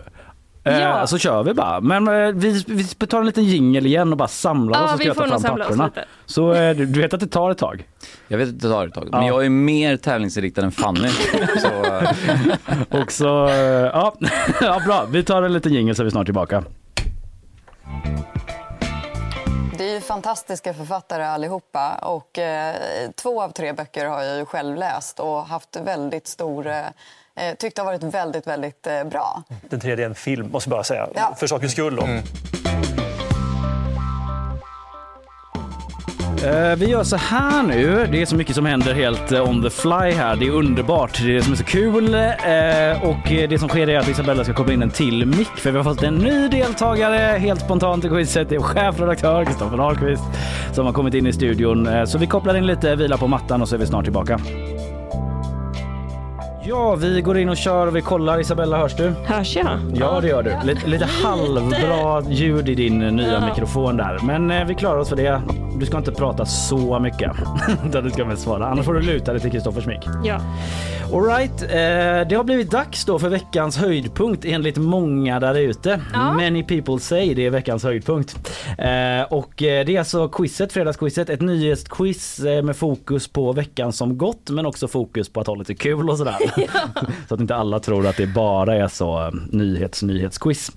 Eh, Ja. Så kör vi bara. Men eh, vi, vi tar en liten jingel igen och bara samlar Ja, oss och ska ta fram papperna. Så eh, du, du vet att det tar ett tag? Jag vet att det tar ett tag, men Ja. jag är mer tävlingsinriktad än Fanny. Så, Och så, eh, ja, ja bra. Vi tar en liten jingel så är vi snart tillbaka. Det är ju fantastiska författare allihopa och eh, två av tre böcker har jag ju själv läst och haft väldigt stor... Eh, eh, tyckt har varit väldigt, väldigt eh, bra. Den tredje är en film, måste jag bara säga. Ja. För sakens skull. Då. Eh, Vi gör så här nu. Det är så mycket som händer helt eh, on the fly här. Det är underbart. Det är det som är så kul. Och det som sker är att Isabella ska koppla in en till mick för vi har fått en ny deltagare helt spontant i quizet. Det är chefredaktör Kristoffer Ahlqvist som har kommit in i studion. Så vi kopplar in lite, vilar på mattan och så är vi snart tillbaka. Ja, vi går in och kör och vi kollar. Isabella, hörs du? Hörs jag? Ja, det gör du. Lite, lite halvbra ljud i din nya Ja. mikrofon där. Men eh, vi klarar oss för det. Du ska inte prata så mycket. Du ska mest svara. Annars får du luta dig till Kristoffers mick. Ja. All right. eh, det har blivit dags då för veckans höjdpunkt enligt många där ute. Ja. Many people say det är veckans höjdpunkt. Eh, och eh, det är alltså quizet, fredagsquizet, ett nyhetsquiz eh, med fokus på veckan som gått men också fokus på att ha lite kul och sådär. så att inte alla tror att det bara är så eh, nyhets nyhetsquiz.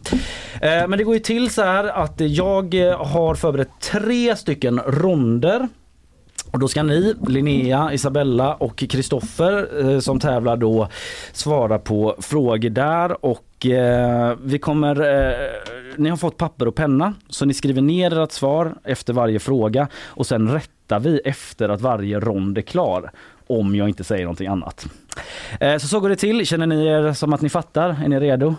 Eh, men det går ju till så här att jag har förberett tre stycken ronder Och då ska ni, Linnea, Isabella och Kristoffer eh, som tävlar då svara på frågor där och eh, vi kommer, eh, ni har fått papper och penna så ni skriver ner ert svar efter varje fråga och sen rättar vi efter att varje rond är klar om jag inte säger någonting annat. Eh, så så går det till. Känner ni er som att ni fattar? Är ni redo?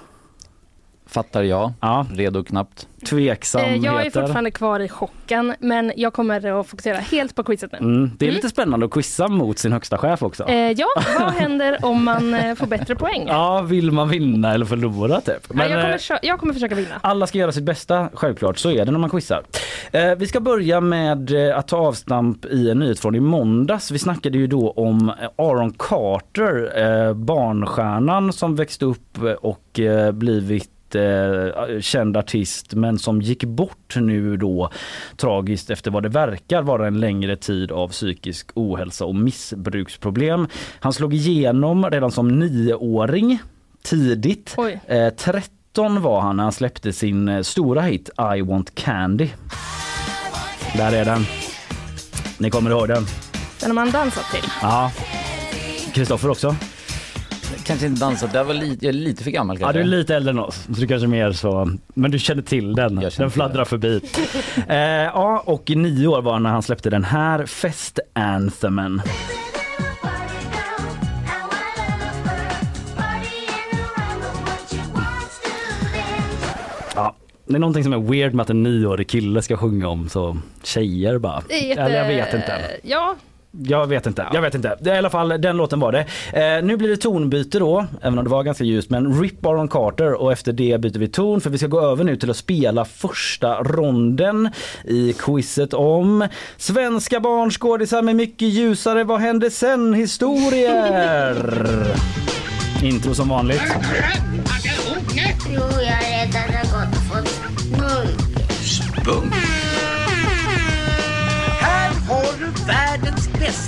Fattar jag. Ja. Redo knappt. Tveksamheter. Eh, Jag är fortfarande kvar i chocken, men jag kommer att fokusera helt på quizet nu. Mm, det är lite spännande att quizza mot sin högsta chef också. Eh, ja, vad händer om man eh, får bättre poäng? Ja, vill man vinna eller förlora typ? Nej, jag, eh, kommer, kö- jag kommer försöka vinna. Alla ska göra sitt bästa, självklart. Så är det när man quizar. Eh, vi ska börja med eh, att ta avstamp i en nyhet från i måndags. Vi snackade ju då om eh, Aaron Carter, eh, barnstjärnan som växte upp eh, och eh, blivit eh, känd artist men som gick bort nu då tragiskt efter vad det verkar vara en längre tid av psykisk ohälsa och missbruksproblem. Han slog igenom redan som nioåring tidigt. Oj. Eh, 13 var han när han släppte sin eh, stora hit I want candy. Där är den. Ni kommer ihåg den? Den har man dansat till. Ja. Kristoffer också? Kanske inte dansat, där var lite, jag är lite för gammal Ja, kanske. du är lite äldre än oss, så du kanske mer så. Men du känner till den. Känner Den fladdrar förbi. eh, ja, och nio år var han när han släppte den här fest-anthemen. Ja, det är någonting som är weird med att en nioårig kille ska sjunga om så tjejer bara. Det är jätte- Eller jag vet inte. Ja, Jag vet inte. Jag vet inte. Det är I alla fall den låten var det. Eh, nu blir det tonbyte då, även om det var ganska ljust. Men Rip Aron Carter och efter det byter vi ton för vi ska gå över nu till att spela första ronden i quizet om svenska barnskådisar med mycket ljusare Vad hände sen historier. Intro som vanligt.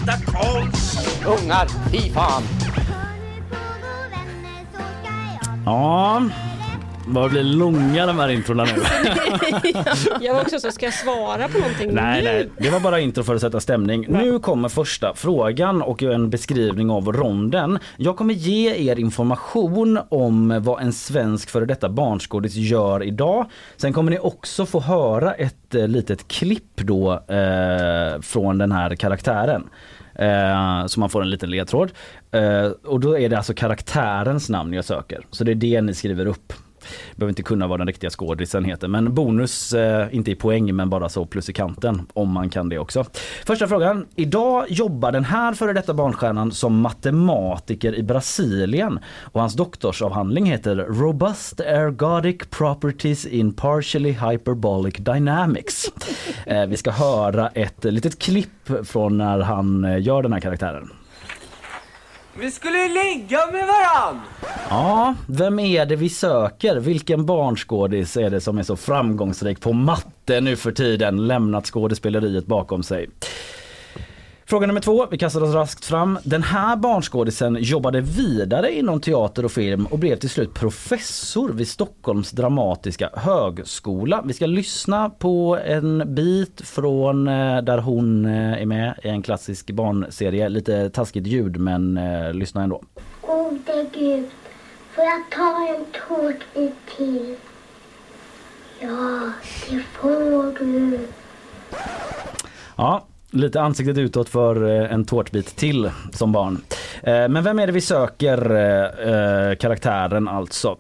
Bästa Karlsson. Ungar, fy fan. Ja, vad blir långa de här introna nu? Jag var också så, ska jag svara på någonting Nej, nu? nej, det var bara intro för att sätta stämning. Nu kommer första frågan och en beskrivning av ronden. Jag kommer ge er information om vad en svensk före detta barnskådis gör idag. Sen kommer ni också få höra ett eh, litet klipp då eh, från den här karaktären. Eh, så man får en liten ledtråd. Eh, och då är det alltså karaktärens namn jag söker. Så det är det ni skriver upp. Behöver inte kunna vad den riktiga skådisen heter men bonus, eh, inte i poäng men bara så plus i kanten om man kan det också. Första frågan. Idag jobbar den här före detta barnstjärnan som matematiker i Brasilien och hans doktorsavhandling heter Robust Ergodic Properties in Partially Hyperbolic Dynamics. Eh, vi ska höra ett litet klipp från när han eh, gör den här karaktären. Vi skulle ju ligga med varann! Ja, vem är det vi söker? Vilken barnskådis är det som är så framgångsrik på matte nu för tiden? Lämnat skådespeleriet bakom sig. Fråga nummer två, vi kastar oss raskt fram. Den här barnskådisen jobbade vidare inom teater och film och blev till slut professor vid Stockholms dramatiska högskola. Vi ska lyssna på en bit från eh, där hon eh, är med i en klassisk barnserie. Lite taskigt ljud men eh, lyssna ändå. Gode Gud, får jag ta en tårtbit till? Ja, det får du. Ja, lite ansiktet utåt för eh, en tårtbit till som barn. Eh, men vem är det vi söker? Eh, karaktären alltså.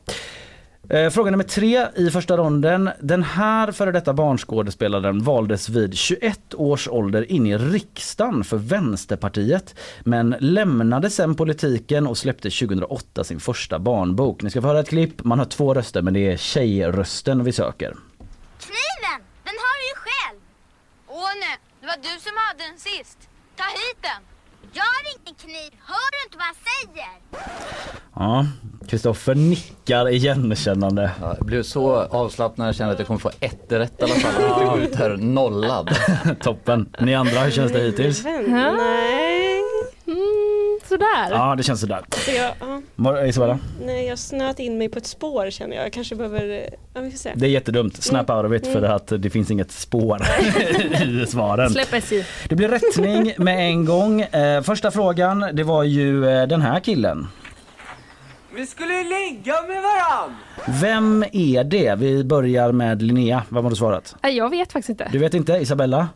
Fråga nummer tre i första ronden. Den här före detta barnskådespelaren valdes vid 21 års ålder in i riksdagen för Vänsterpartiet men lämnade sen politiken och släppte 2008 sin första barnbok. Ni ska få höra ett klipp. Man har två röster men det är tjejrösten vi söker. Kniven, den har du ju själv. Åh nej, det var du som hade den sist. Ta hit den. Jag har ingen kniv, hör du inte vad jag säger? Ja, Kristoffer nickar igenkännande. Ja, jag blev så avslappnad när jag kände att jag kommer få ett rätt i alla fall. Jag inte gå ut här nollad. Toppen. Ni andra, hur känns det hittills? Nej. Så sådär. Ja, det känns sådär. Så jag, ja, Isabella? nej, jag har snöat in mig på ett spår känner jag. Jag kanske behöver, ja vi får se. Det är jättedumt. Snap Mm. out of it för Mm. att det finns inget spår i svaren. Släpp SJ. Det blir rättning med en gång. Eh, första frågan, det var ju eh, den här killen. Vi skulle ligga med varann! Vem är det? Vi börjar med Linnea. Vad har du svarat? Jag vet faktiskt inte. Du vet inte? Isabella?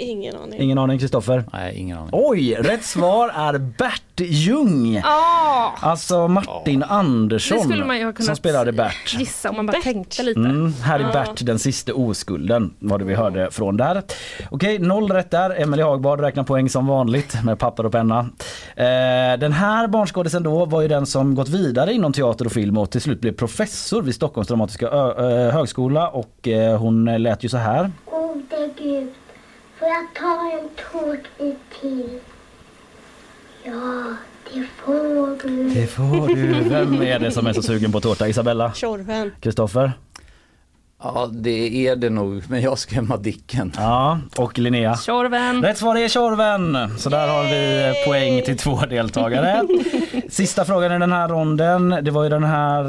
Ingen aning. Ingen aning. Kristoffer? Nej, ingen aning. Oj, rätt svar är Bert Ljung. Ah, Alltså Martin det Andersson skulle man ju ha kunnat som spelade Bert. gissa om man bara tänkte lite. Mm, här är Ja. Bert den sista oskulden var det vi hörde från där. Okej, noll rätt där. Emelie Hagbard räknar poäng som vanligt med papper och penna. Eh, den här barnskådisen då var ju den som gått vidare inom teater och film och till slut blev professor vid Stockholms dramatiska ö- eh, högskola och eh, hon lät ju så här. Gode Gud, får jag ta en tårtbit till? Ja, det får du. Det får du. Vem är det som är så sugen på tårta? Isabella? Tjorven. Kristoffer? Ja, det är det nog, men jag ska Madicken. Ja, och Linnea? Tjorven. Rätt svar är Tjorven. Så där har vi poäng till två deltagare. Sista frågan i den här ronden. Det var ju den här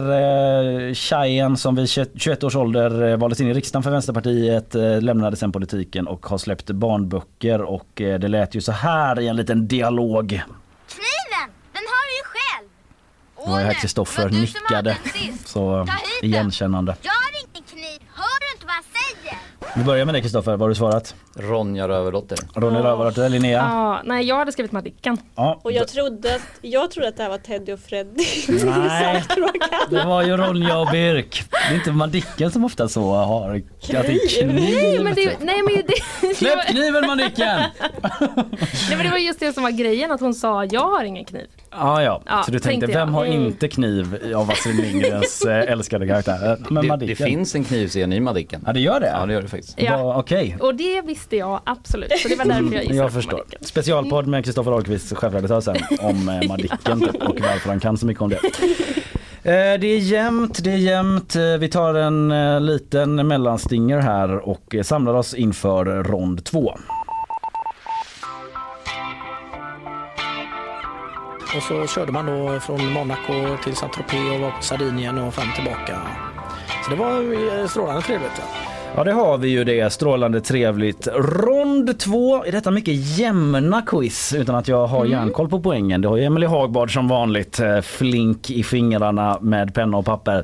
eh, tjejen som vid 21 års ålder eh, valdes in i riksdagen för Vänsterpartiet, eh, lämnade sen politiken och har släppt barnböcker och eh, det lät ju så här i en liten dialog. Kniven, den har du ju själv. Det var ju här Kristoffer nickade. Så igenkännande. Jag har ingen kniv, hör du inte vad jag säger? Vi börjar med dig Kristoffer, vad har du svarat? Ronja Rövardotter. Ronny Rövardotter, Linnea? Ja, nej, jag hade skrivit Madicken. Ja. Och jag trodde, att, jag trodde att det här var Teddy och Freddy. Nej, det var ju Ronja och Birk. Det är inte Madicken som ofta så har att det är kniv. Nej men det, nej, men det, Släpp kniven Madicken! nej, men det var just det som var grejen, att hon sa jag har ingen kniv. Ja, ja. Ja, Så du tänkte, tänkte vem har Mm. inte kniv av Astrid Lindgrens eh, älskade karaktär? Men Det, det finns en knivscen i Madicken. Ja, det gör det? Ja, det gör det faktiskt. Ja. Va- Okej. Och det visste jag absolut, så det var därför jag gissade Jag förstår. Madicken. Specialpodd med Kristoffer Ahlqvist, chefredaktör sen, om eh, Madicken typ, och varför han kan så mycket om det. Eh, Det är jämnt, det är jämnt. Eh, Vi tar en eh, liten mellanstinger här och eh, samlar oss inför rond två. Och så körde man då från Monaco till Saint-Tropez och var på Sardinien och fram tillbaka. Så det var eh, strålande trevligt. Ja det har vi ju det, strålande trevligt. Rond två är detta mycket jämna quiz utan att jag har järnkoll på poängen. Det har ju Emelie Hagbard som vanligt, eh, flink i fingrarna med penna och papper.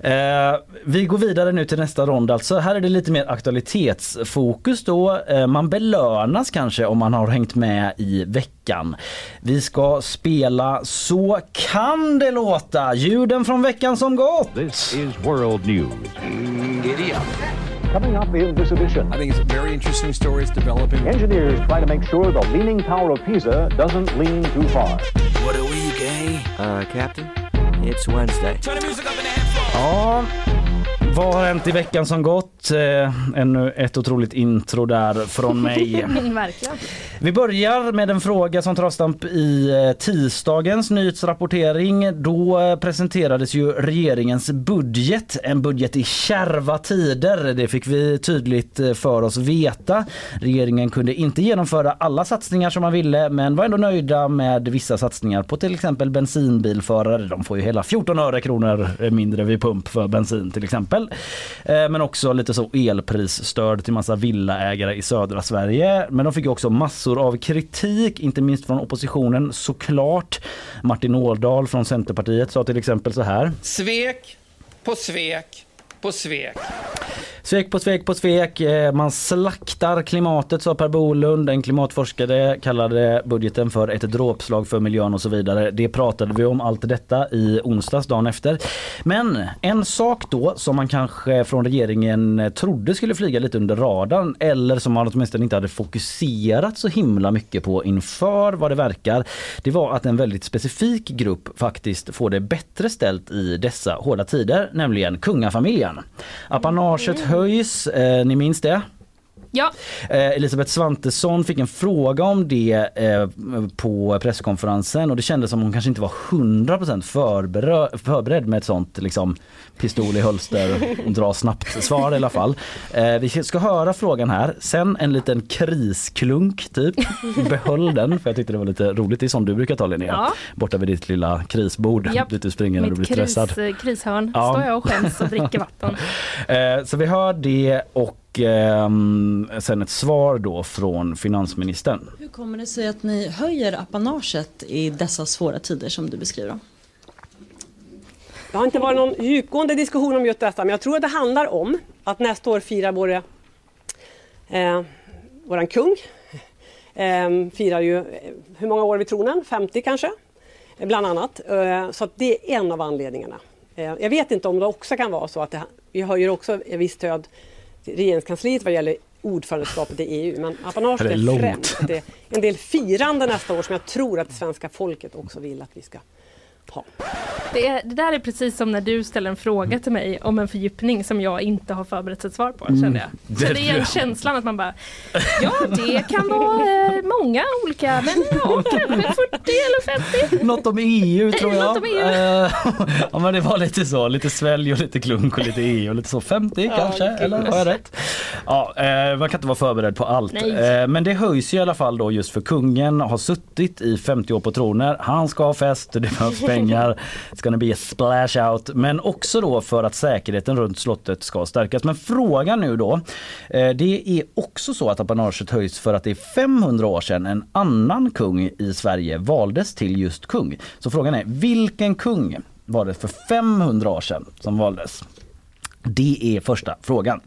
Eh, vi går vidare nu till nästa rond alltså. Här är det lite mer aktualitetsfokus då. Eh, man belönas kanske om man har hängt med i veckan. Vi ska spela Så kan det låta, ljuden från veckan som gått. This is World News. Up. Coming up in this edition, I think it's very interesting stories developing. engineers try to make sure the Leaning Tower of Pisa doesn't lean too far. What are we, gay? Uh, Captain, it's Wednesday. Turn the music up in the headphones. Ja, vad har hänt i veckan som gått? Eh, ännu ett otroligt intro där från mig. Verkligen. Vi börjar med en fråga som tar avstamp i eh, tisdagens nyhetsrapportering. Då presenterades ju regeringens budget, en budget i kärva tider. Det fick vi tydligt eh, för oss veta. Regeringen kunde inte genomföra alla satsningar som man ville men var ändå nöjda med vissa satsningar på till exempel bensinbilförare. De får ju hela 14 öre kronor mindre vid pump för bensin till exempel. Eh, Men också lite så elprisstöd till massa villaägare i södra Sverige. Men de fick ju också massor av kritik, inte minst från oppositionen såklart. Martin Ådahl från Centerpartiet sa till exempel så här. Svek på svek på svek. Svek på svek på svek. Eh, Man slaktar klimatet sa Per Bolund. En klimatforskare kallade budgeten för ett dråpslag för miljön och så vidare. Det pratade vi om allt detta i onsdags dagen efter. Men en sak då som man kanske från regeringen trodde skulle flyga lite under radarn eller som man åtminstone inte hade fokuserat så himla mycket på inför vad det verkar. Det var att en väldigt specifik grupp faktiskt får det bättre ställt i dessa hårda tider, nämligen kungafamiljen. Apanaget höjs, eh, ni minns det? Ja. Eh, Elisabeth Svantesson fick en fråga om det eh, på presskonferensen och det kändes som hon kanske inte var 100% förberedd, förberedd med ett sånt liksom, pistol i hölster och dra snabbt svar i alla fall. Eh, vi ska höra frågan här, sen en liten krisklunk typ. Behöll den för jag tyckte det var lite roligt, det är sånt du brukar ta Linnea. Ja. Borta vid ditt lilla krisbord Japp. dit du springer när du blir kris, stressad. krishörn. Ja. Står jag och skäms och dricker vatten. Så vi hör det och ehm, sen ett svar då från finansministern. Hur kommer det sig att ni höjer apanaget i dessa svåra tider som du beskriver? Det har inte varit någon djupgående diskussion om just detta, men jag tror att det handlar om att nästa år firar våra, eh, våran kung. Eh, firar ju, eh, hur många år vid tronen? 50 kanske? Eh, Bland annat. Eh, så att det är en av anledningarna. Eh, jag vet inte om det också kan vara så att det, vi höjer också ett visst stöd regeringskansliet vad gäller ordförandeskapet i EU. Men apanaget är är främst. Det är en del firande nästa år som jag tror att svenska folket också vill att vi ska ha. Det, är, det där är precis som när du ställer en fråga till mig om en fördjupning som jag inte har förberett ett svar på. Mm. Kände jag. Det- Kände igen känslan att man bara Ja det kan vara eh, många olika men ja kanske 40 eller 50. Något om EU tror jag. Något om EU. Eh, ja men det var lite så, lite svälj och lite klunk och lite EU och lite så 50 Ja, kanske, eller har jag rätt? Ja, eh, man kan inte vara förberedd på allt. Eh, men det höjs i alla fall då just för kungen har suttit i 50 år på troner. Han ska ha fest, det behövs pengar, it's gonna be a splash out. Men också då för att säkerheten runt slottet ska stärkas. Men frågan nu då, eh, det är också så att apanaget höjs för att det är 500 år sedan en annan kung i Sverige valdes till just kung. Så frågan är, vilken kung var det för 500 år sedan som valdes? Det är första frågan.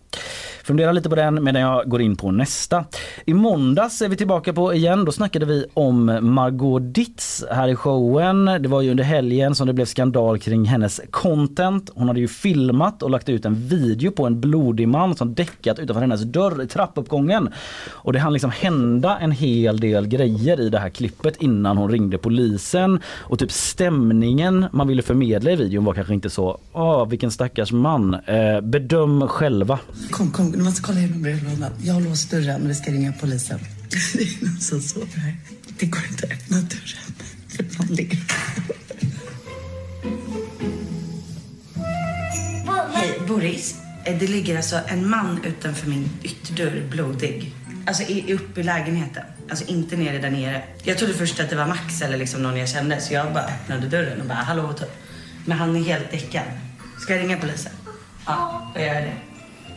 Fundera lite på den medan jag går in på nästa. I måndags är vi tillbaka på igen. Då snackade vi om Margot Ditz här i showen. Det var ju under helgen som det blev skandal kring hennes content. Hon hade ju filmat och lagt ut en video på en blodig man som däckat utanför hennes dörr i trappuppgången. Och det hann liksom hända en hel del grejer i det här klippet innan hon ringde polisen. Och typ stämningen man ville förmedla i videon var kanske inte så, åh vilken stackars man. Eh, bedöm själva. Kom, kom, du måste kolla genom brevlådan. Jag har låst dörren och vi ska ringa polisen. Det är någon som sover här. Det går inte att öppna dörren. För någon ligger Hej, Boris. Eh, Det ligger alltså en man utanför min ytterdörr, blodig. Alltså i- uppe i lägenheten. Alltså inte nere där nere. Jag trodde först att det var Max eller liksom någon jag kände så jag bara öppnade dörren och bara hallå typ. Men han är helt däckad. Ska jag ringa polisen? Ja, jag gör det.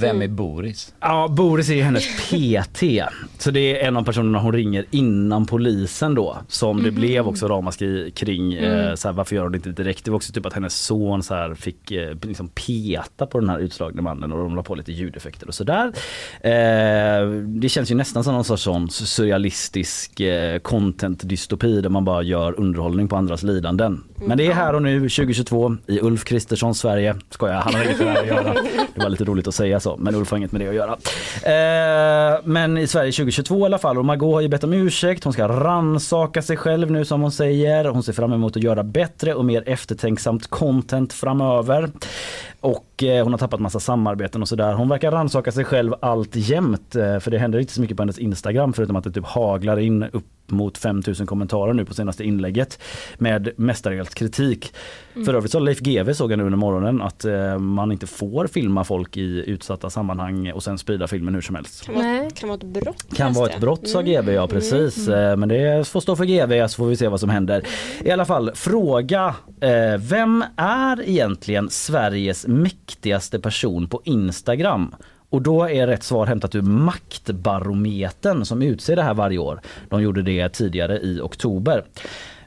Vem är Boris? Ja, Boris är ju hennes PT. Så det är en av personerna hon ringer innan polisen då. Som det Mhm. blev också ramaskri kring. Eh, Mm. så här, varför gör hon det inte direkt? Det var också typ att hennes son så här, fick eh, liksom peta på den här utslagne mannen och de la på lite ljudeffekter och sådär. Eh, det känns ju nästan som någon sorts sån surrealistisk eh, content dystopi där man bara gör underhållning på andras lidanden. Men det är här och nu 2022 i Ulf Kristerssons Sverige. Skojar, han har inget med det här att göra. Det var lite roligt att säga alltså. men Ulf har inget med det att göra. Eh, men i Sverige 2022 i alla fall och Margot har ju bett om ursäkt. Hon ska ransaka sig själv nu som hon säger. Hon ser fram emot att göra bättre och mer eftertänksamt content framöver. Och eh, hon har tappat massa samarbeten och sådär. Hon verkar rannsaka sig själv allt jämt eh, för det händer inte så mycket på hennes Instagram förutom att det typ haglar in upp mot 5000 kommentarer nu på senaste inlägget med mestadels kritik. Mm. För övrigt så Leif GW såg jag nu under morgonen att eh, man inte får filma folk i utsatta sammanhang och sen sprida filmen hur som helst. Kan vara, kan vara ett brott. Kan vara ett brott sa Mm. GV, ja precis. Eh, Men det får stå för GV så får vi se vad som händer. I alla fall, fråga. Vem är egentligen Sveriges mäktigaste person på Instagram? Och då är rätt svar hämtat ur Maktbarometern som utser det här varje år. De gjorde det tidigare i oktober.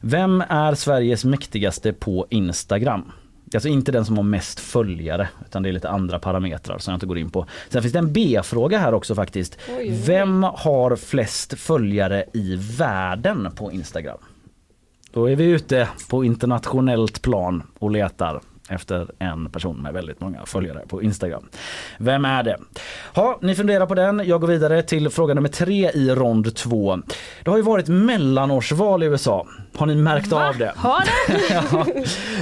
Vem är Sveriges mäktigaste på Instagram? Alltså inte den som har mest följare utan det är lite andra parametrar som jag inte går in på. Sen finns det en B-fråga här också faktiskt. Oj. Vem har flest följare i världen på Instagram? Då är vi ute på internationellt plan och letar efter en person med väldigt många följare på Instagram. Vem är det? Ja, ni funderar på den. Jag går vidare till fråga nummer tre i rond två. Det har ju varit mellanårsval i USA. Har ni märkt av det? Har det? ja.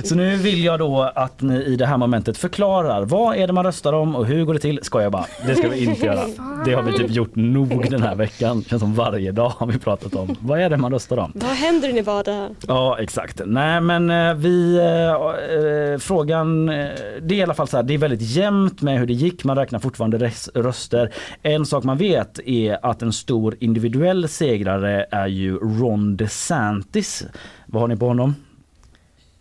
Så nu vill jag då att ni i det här momentet förklarar vad är det man röstar om och hur går det till? Ska jag bara. Det ska vi inte göra. Det har vi typ gjort nog den här veckan. Känns som varje dag har vi pratat om. Vad är det man röstar om? Vad händer i Nevada? Ja exakt. Nej men eh, vi, eh, eh, frågan, eh, det är i alla fall så här, det är väldigt jämnt med hur det gick. Man räknar fortfarande röster. En sak man vet är att en stor individuell segrare är ju Ron DeSantis. Vad har ni på honom?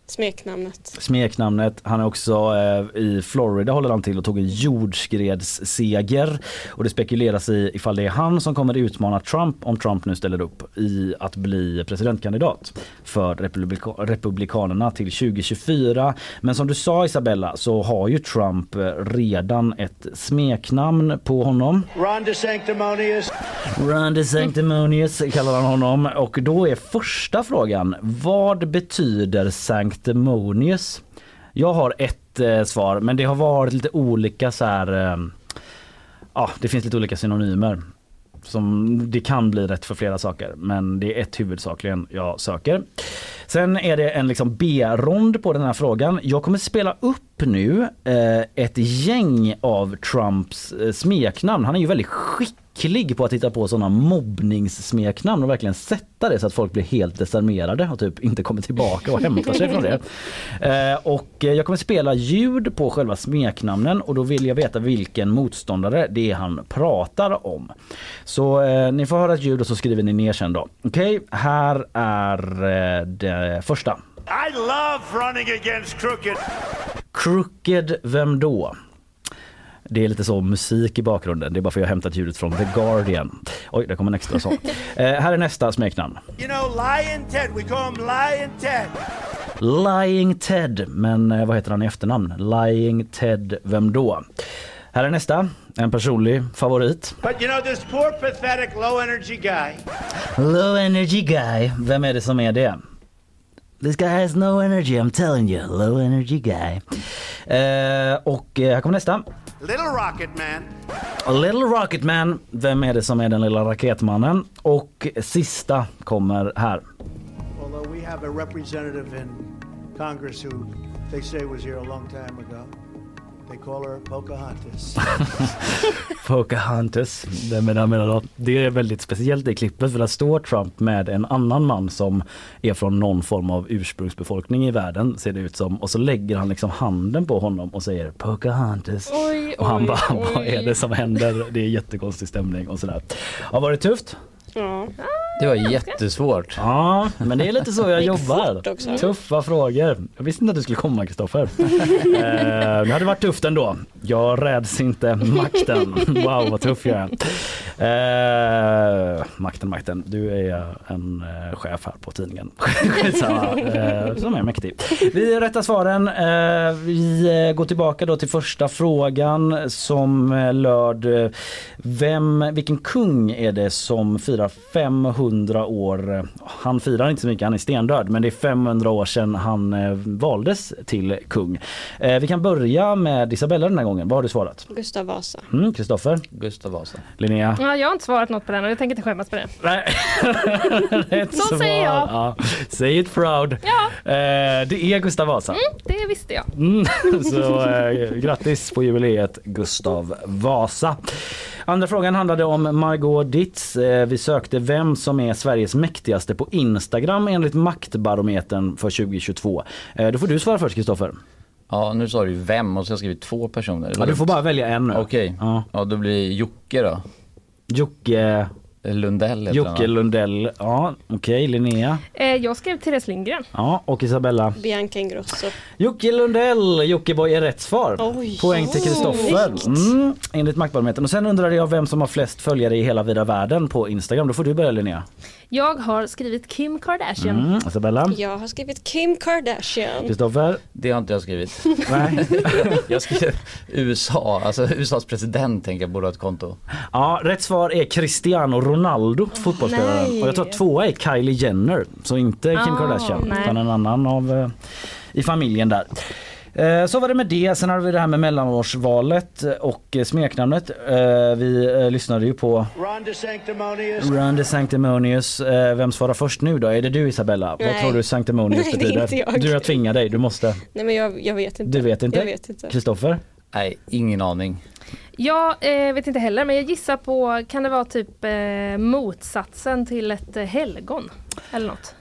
Smeknamnet. Smeknamnet. Han är också eh, i Florida håller han till och tog en jordskredsseger. Och det spekuleras i ifall det är han som kommer utmana Trump om Trump nu ställer upp i att bli presidentkandidat för republika Republikanerna till 2024. Men som du sa Isabella så har ju Trump eh, redan ett smeknamn på honom. Ron DeSanctimonious. Ron DeSanctimonious kallar han honom och då är första frågan vad betyder sanctimonious? Jag har ett eh, svar men det har varit lite olika så här. Eh, ja, det finns lite olika synonymer. Som det kan bli rätt för flera saker men det är ett huvudsakligen jag söker. Sen är det en liksom B-rond på den här frågan. Jag kommer spela upp nu eh, ett gäng av Trumps eh, smeknamn. Han är ju väldigt skicklig på att hitta på sådana mobbningssmeknamn och verkligen sätta det så att folk blir helt desarmerade och typ inte kommer tillbaka och hämtar sig från det. Eh, och eh, jag kommer spela ljud på själva smeknamnen och då vill jag veta vilken motståndare det är han pratar om. Så eh, ni får höra ett ljud och så skriver ni ner sen då. Okej, här är eh, det första. I love running against crooked. Crooked, vem då? Det är lite så musik i bakgrunden. Det är bara för att jag har hämtat ljudet från The Guardian. Oj, det kommer en extra sång. Eh, här är nästa smeknamn. You know, Lion Ted. We call him Lion Ted. Lying Ted. Men eh, vad heter han i efternamn? Lying Ted, vem då? Här är nästa. En personlig favorit. But you know, this poor, pathetic, low energy guy. Low energy guy. Vem är det som är det? This guy has no energy, I'm telling you. Low energy guy. Eh, och eh, här kommer nästa. Little Rocket Man. A Little Rocket Man. Vem är det som är den lilla raketmannen? Och sista kommer här. Although we have a representative in Congress who they say was here a long time ago. They call her Pocahontas. Pocahontas. Det, menar, menar då. det är väldigt speciellt i klippet för där står Trump med en annan man som är från någon form av ursprungsbefolkning i världen ser det ut som. Och så lägger han liksom handen på honom och säger Pocahontas. Oj, och han oj, bara, oj. vad är det som händer? Det är jättekonstig stämning och sådär. Ja, var det tufft? Ja. Det var jättesvårt. Ja, men det är lite så jag jobbar. Tuffa frågor. Jag visste inte att du skulle komma Kristoffer. eh, det hade varit tufft ändå. Jag räds inte makten. Wow vad tuff jag är. Eh, makten, makten. Du är en eh, chef här på tidningen. Skitsamma, eh, som är mäktig. Vi rättar svaren. Eh, vi eh, går tillbaka då till första frågan som eh, löd vem, vilken kung är det som firar 500 år? Han firar inte så mycket, han är stendöd, men det är 500 år sedan han eh, valdes till kung. Eh, vi kan börja med Isabella den här gången. Vad har du svarat? Gustav Vasa. Mm, Kristoffer? Gustav Vasa. Linnea? Ja, jag har inte svarat något på den och jag tänker inte skämmas på det. Nej. Rätt Så säger jag. Ja. Say it proud. Ja. Eh, det är Gustav Vasa. Mm, det visste jag. Mm, så grattis på jubileet Gustav Vasa. Andra frågan handlade om Margot Ditz. Eh, vi sökte vem som är Sveriges mäktigaste på Instagram enligt Maktbarometern för 2022. Eh, då får du svara först Kristoffer. Ja, nu sa du ju vem och så har jag skrivit två personer. Ja, du får bara välja en nu. Okej, Ja. ja då blir Jocke då. Jocke, Lundell heter Jocke han? Lundell. Ja, okej. Linnea. Eh, jag skrev Therese Lindgren. Ja, och Isabella. Bianca Ingrosso. Jocke Lundell, Jockiboi är rätt svar. Oj. Poäng till Kristoffer. Mm, enligt Maktbarometern. Och sen undrade jag vem som har flest följare i hela vida världen på Instagram. Då får du börja Linnea. Jag har skrivit Kim Kardashian. Mm, Isabella. Jag har skrivit Kim Kardashian. Kristoffer. Det har inte jag skrivit. Nej. jag skrev USA, alltså USAs president tänker jag borde ha ett konto. Ja, rätt svar är Cristiano Ronaldo, fotbollsspelaren. nej. Och jag tror att tvåa är Kylie Jenner. Så inte Kim Ah, Kardashian nej. utan en annan av eh, i familjen där. Eh, Så var det med det. Sen har vi det här med mellanårsvalet och smeknamnet. Eh, Vi eh, lyssnade ju på Ron DeSanctimonious. Run the Sanctimonious. Eh, Vem svarar först nu då? Är det du Isabella? Vad Nej. tror du Sanctimonious Nej, det är betyder? inte jag. Du, jag tvingar dig. Du måste. Nej men jag, jag vet inte. Du vet inte? Jag vet inte. Kristoffer? Nej, ingen aning. Jag eh, vet inte heller men jag gissar på, kan det vara typ eh, motsatsen till ett helgon? Eller något?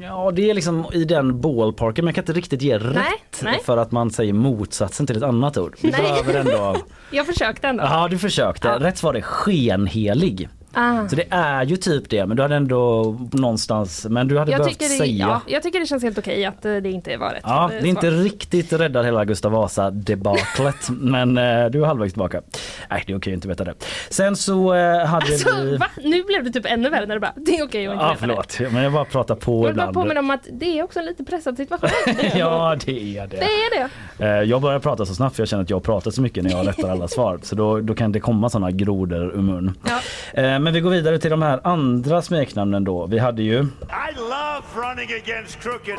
Ja, det är liksom i den ballparken men jag kan inte riktigt ge rätt nej. för att man säger motsatsen till ett annat ord. Vi Nej. behöver ändå... Jag försökte ändå. Ja, du försökte. Rätt svar är skenhelig. Ah. Så det är ju typ det, men du hade ändå någonstans, men du hade Jag behövt det, säga. ja, jag tycker det känns helt okej att eh, det inte var rätt. Ja, eh, det är inte riktigt räddar hela Gustav Vasa debaklet men eh, du är halvvägs tillbaka. Nej, det är okej att inte veta det. Sen så eh, hade Alltså, vi... va? Nu blev det typ ännu värre när du bara, det är okej att inte Ja, veta det. förlåt, men jag bara pratar på Jag ibland. påminna om att det är också en lite pressad situation. ja, det är det. Det är det. Eh, Jag börjar prata så snabbt för jag känner att jag pratar så mycket när jag rättar alla svar. Så då, då kan det komma sådana grodor ur mun. Eh, Men vi går vidare till de här andra smeknamnen då. Vi hade ju, I love running against crooked.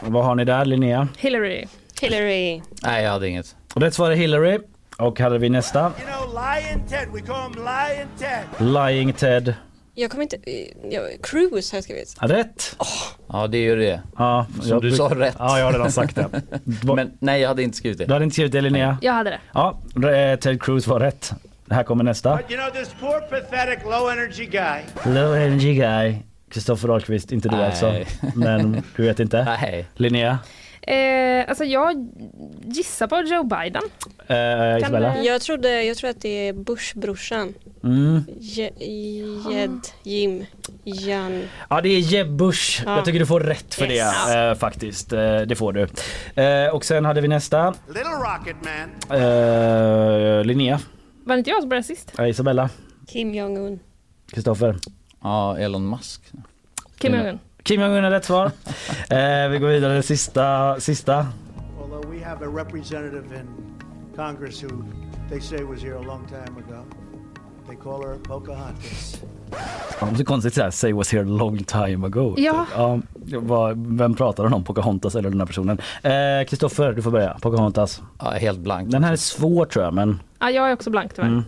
vad har ni där Linnea? Hillary. Hillary. Nej, jag hade inget. Rätt svar är Hillary. Och hade vi nästa? You know, Lion Ted. We call him Lion Ted. Lying Ted. Jag kommer inte... Jag, cruise har jag skrivit. Rätt. Ja, det är ju det. Ja, Som jag- du sa rätt. Ja, jag har redan sagt det. Men nej, jag hade inte skrivit det. Du hade inte skrivit det Linnea? Jag hade det. Ja, eh, Ted Cruz var rätt. Här kommer nästa. But you know, this poor, pathetic, low energy guy. Low energy guy. Kristoffer Ahlqvist, inte du Nej. alltså. Men du vet inte? Nej. Linnea? Eh, alltså jag gissar på Joe Biden. Eh, Isabella? Jag trodde, jag tror att det är Bush-brorsan. Mm. Je- Jed, Jim, Jan. Ja det är Jeb Bush. Ja. Jag tycker du får rätt för Yes. det eh, faktiskt. Eh, det får du. Eh, och sen hade vi nästa. Little Rocket Man. Eh, Linnea. Var det inte jag som började sist? Eh, Isabella. Kim Jong-Un. Kristoffer. Ja, Elon Musk. Kim Jong-Un. Kim Jong-Un är rätt svar. Eh, vi går vidare till sista. sista. Although we have a representative in Congress who they say was here a long time ago. They call her Pocahontas. Ja, det är konstigt såhär, say was here a long time ago. Ja. ja vad, vem pratar hon om? Pocahontas eller den här personen? Eh, Kristoffer, du får börja. Pocahontas. Ja, helt blank. Den här är svår tror jag men Ja, jag är också blank tyvärr. Mm.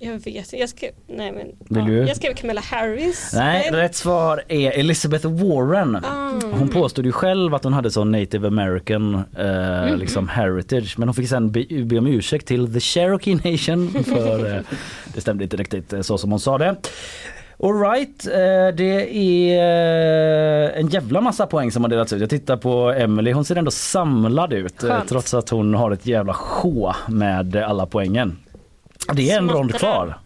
Jag vet Jag skrev, nej men. Vill du? Jag skrev Camilla Harris. Nej, rätt svar är Elizabeth Warren. Ah. Hon påstod ju själv att hon hade sån native american eh, Mhm. liksom heritage men hon fick sen be, be om ursäkt till the Cherokee Nation för eh, det stämde inte riktigt eh, så som hon sa det. Alright, eh, det är eh, en jävla massa poäng som har delats ut. Jag tittar på Emily, hon ser ändå samlad ut eh, Skönt. trots att hon har ett jävla sjå med alla poängen. Det är en rond kvar.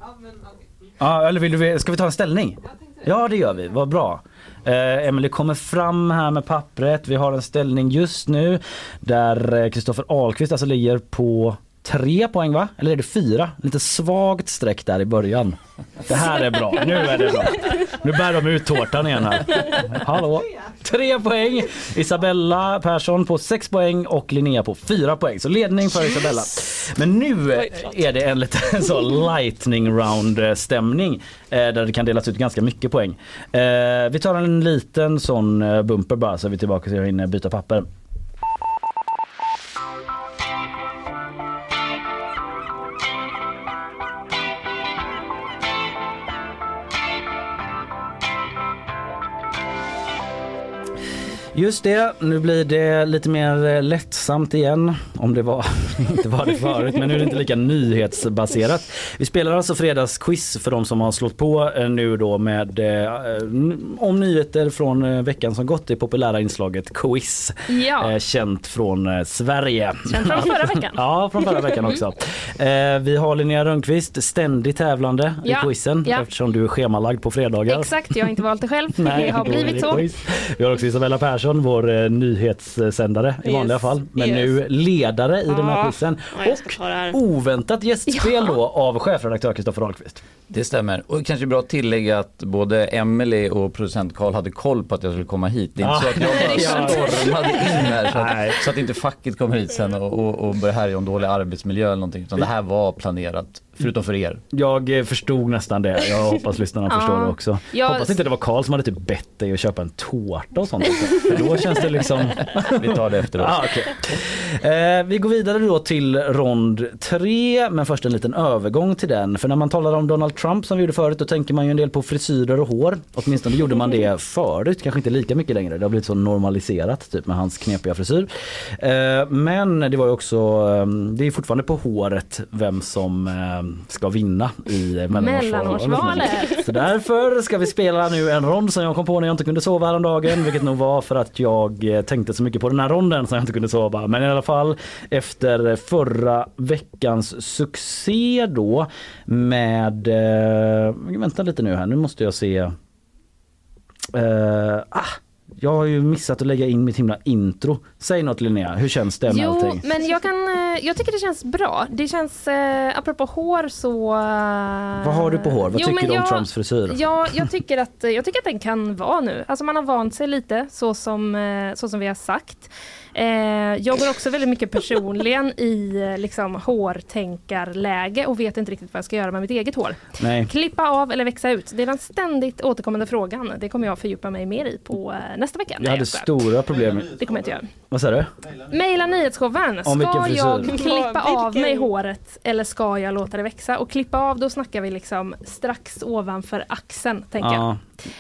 Ja, eller vill du, ska vi ta en ställning? Ja det gör vi, vad bra. Eh, Emily kommer fram här med pappret. Vi har en ställning just nu där Kristoffer Ahlqvist alltså ligger på tre poäng va? Eller är det fyra? Lite svagt streck där i början. Det här är bra, nu är det bra. Nu bär de ut tårtan igen här. Hallå! Tre poäng! Isabella Persson på sex poäng och Linnea på fyra poäng. Så ledning för Isabella. Men nu är det en liten så lightning round eh, stämning eh, där det kan delas ut ganska mycket poäng. Eh, Vi tar en liten sån eh, bumper bara så är vi tillbaka så jag hinner byta papper. Just det, nu blir det lite mer eh, lättsamt igen. Om det var, inte var det förut, men nu är det inte lika nyhetsbaserat. Vi spelar alltså fredagsquiz för de som har slått på eh, nu då med eh, om nyheter från veckan som gått. Det populära inslaget Quiz. Ja. Känt från Sverige. Känt från förra veckan. ja, från förra veckan också. Vi har Linnea Rönnqvist, ständigt tävlande Ja, i quizen ja. eftersom du är schemalagd på fredagar. Exakt, jag har inte valt det själv. det har blivit det så. quiz. Vi har också Isabella Persson, vår eh, nyhetssändare i Yes, vanliga fall. Men yes. nu ledare i den här Ja, quizen. ja. Och oväntat gästspel då av chefredaktör Kristoffer Ahlqvist. Det stämmer. Och kanske bra att tillägga att både Emily och producent Karl hade koll på att jag skulle komma hit. Det är inte Ah. så att jag Ja. bara stormade in här så att, så att inte facket kommer hit sen och, och, och börjar härja om dålig arbetsmiljö eller någonting. Utan det här var planerat Förutom för er. Jag eh, förstod nästan det. Jag hoppas lyssnarna Ja. förstår det också. Jag- Hoppas inte det var Karl som hade typ bett dig att köpa en tårta och sånt. För då känns det liksom... Vi tar det efteråt. Ah, okej. eh, vi går vidare då till rond tre men först en liten övergång till den. För när man talar om Donald Trump som vi gjorde förut då tänker man ju en del på frisyrer och hår. Åtminstone gjorde man det förut, kanske inte lika mycket längre. Det har blivit så normaliserat typ med hans knepiga frisyr. Eh, men det var ju också, eh, det är fortfarande på håret vem som eh, ska vinna i mellanårsvalet. Så därför ska vi spela nu en rond som jag kom på när jag inte kunde sova häromdagen. Vilket nog var för att jag eh, tänkte så mycket på den här ronden så jag inte kunde sova. Men i alla fall efter förra veckans succé då med... Eh, vänta lite nu här, nu måste jag se. Eh, ah, jag har ju missat att lägga in mitt himla intro. Säg något Linnea, hur känns det med Jo, allting? men jag, kan, eh, jag tycker det känns bra. Det känns, eh, apropå hår så... eh, Vad har du på hår? Vad Jo, tycker du om jag- Trumps frisyr? Ja, jag tycker, att, jag tycker att den kan vara nu. Alltså man har vant sig lite så som, eh, så som vi har sagt. Eh, jag går också väldigt mycket personligen i eh, liksom, hårtänkarläge och vet inte riktigt vad jag ska göra med mitt eget hår. Nej. Klippa av eller växa ut? Det är den ständigt återkommande frågan. Det kommer jag fördjupa mig mer i på eh, nästa vecka. Jag hade skojar. stora problem. Det kommer jag inte göra. Vad sa du? Mejla nyhetsshowen. Om vilken Ska frisyr? jag klippa av vilken? mig håret eller ska jag låta det växa? Och klippa av, då snackar vi liksom strax ovanför axeln, tänker jag. Ja,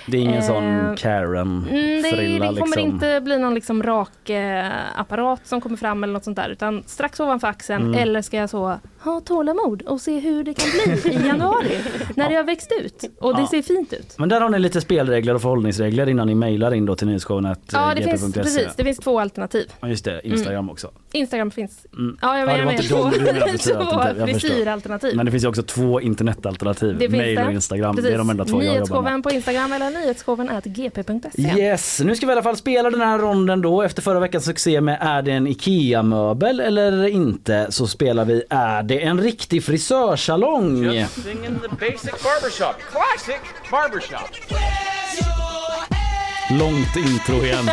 det är ingen Eh, sån Mm, det, Karen-frilla det kommer liksom. inte bli någon liksom rak eh, apparat som kommer fram eller något sånt där utan strax ovanför axeln Mm. eller ska jag så ha tålamod och se hur det kan bli i januari när det har växt ut och det Ja. ser fint ut. Men där har ni lite spelregler och förhållningsregler innan ni mejlar in då till nyhetsshowen Ja, det finns, precis, det finns två alternativ. Ja, just det, Instagram också. Instagram finns. Mm. Ja, jag Ja, det menar var inte de två, frisyralternativ. Men det finns ju också två internetalternativ, Det mejl och. Instagram. Precis. Det är de enda två jag jobbar med. På Instagram eller nyhetsshowen gp.se. Yes, nu ska vi i alla fall spela den här ronden då efter förra veckans succé med Är det en IKEA-möbel eller inte? Så spelar vi Är det en riktig frisörsalong? Just singing the basic barbershop. Classic barbershop. Långt intro igen.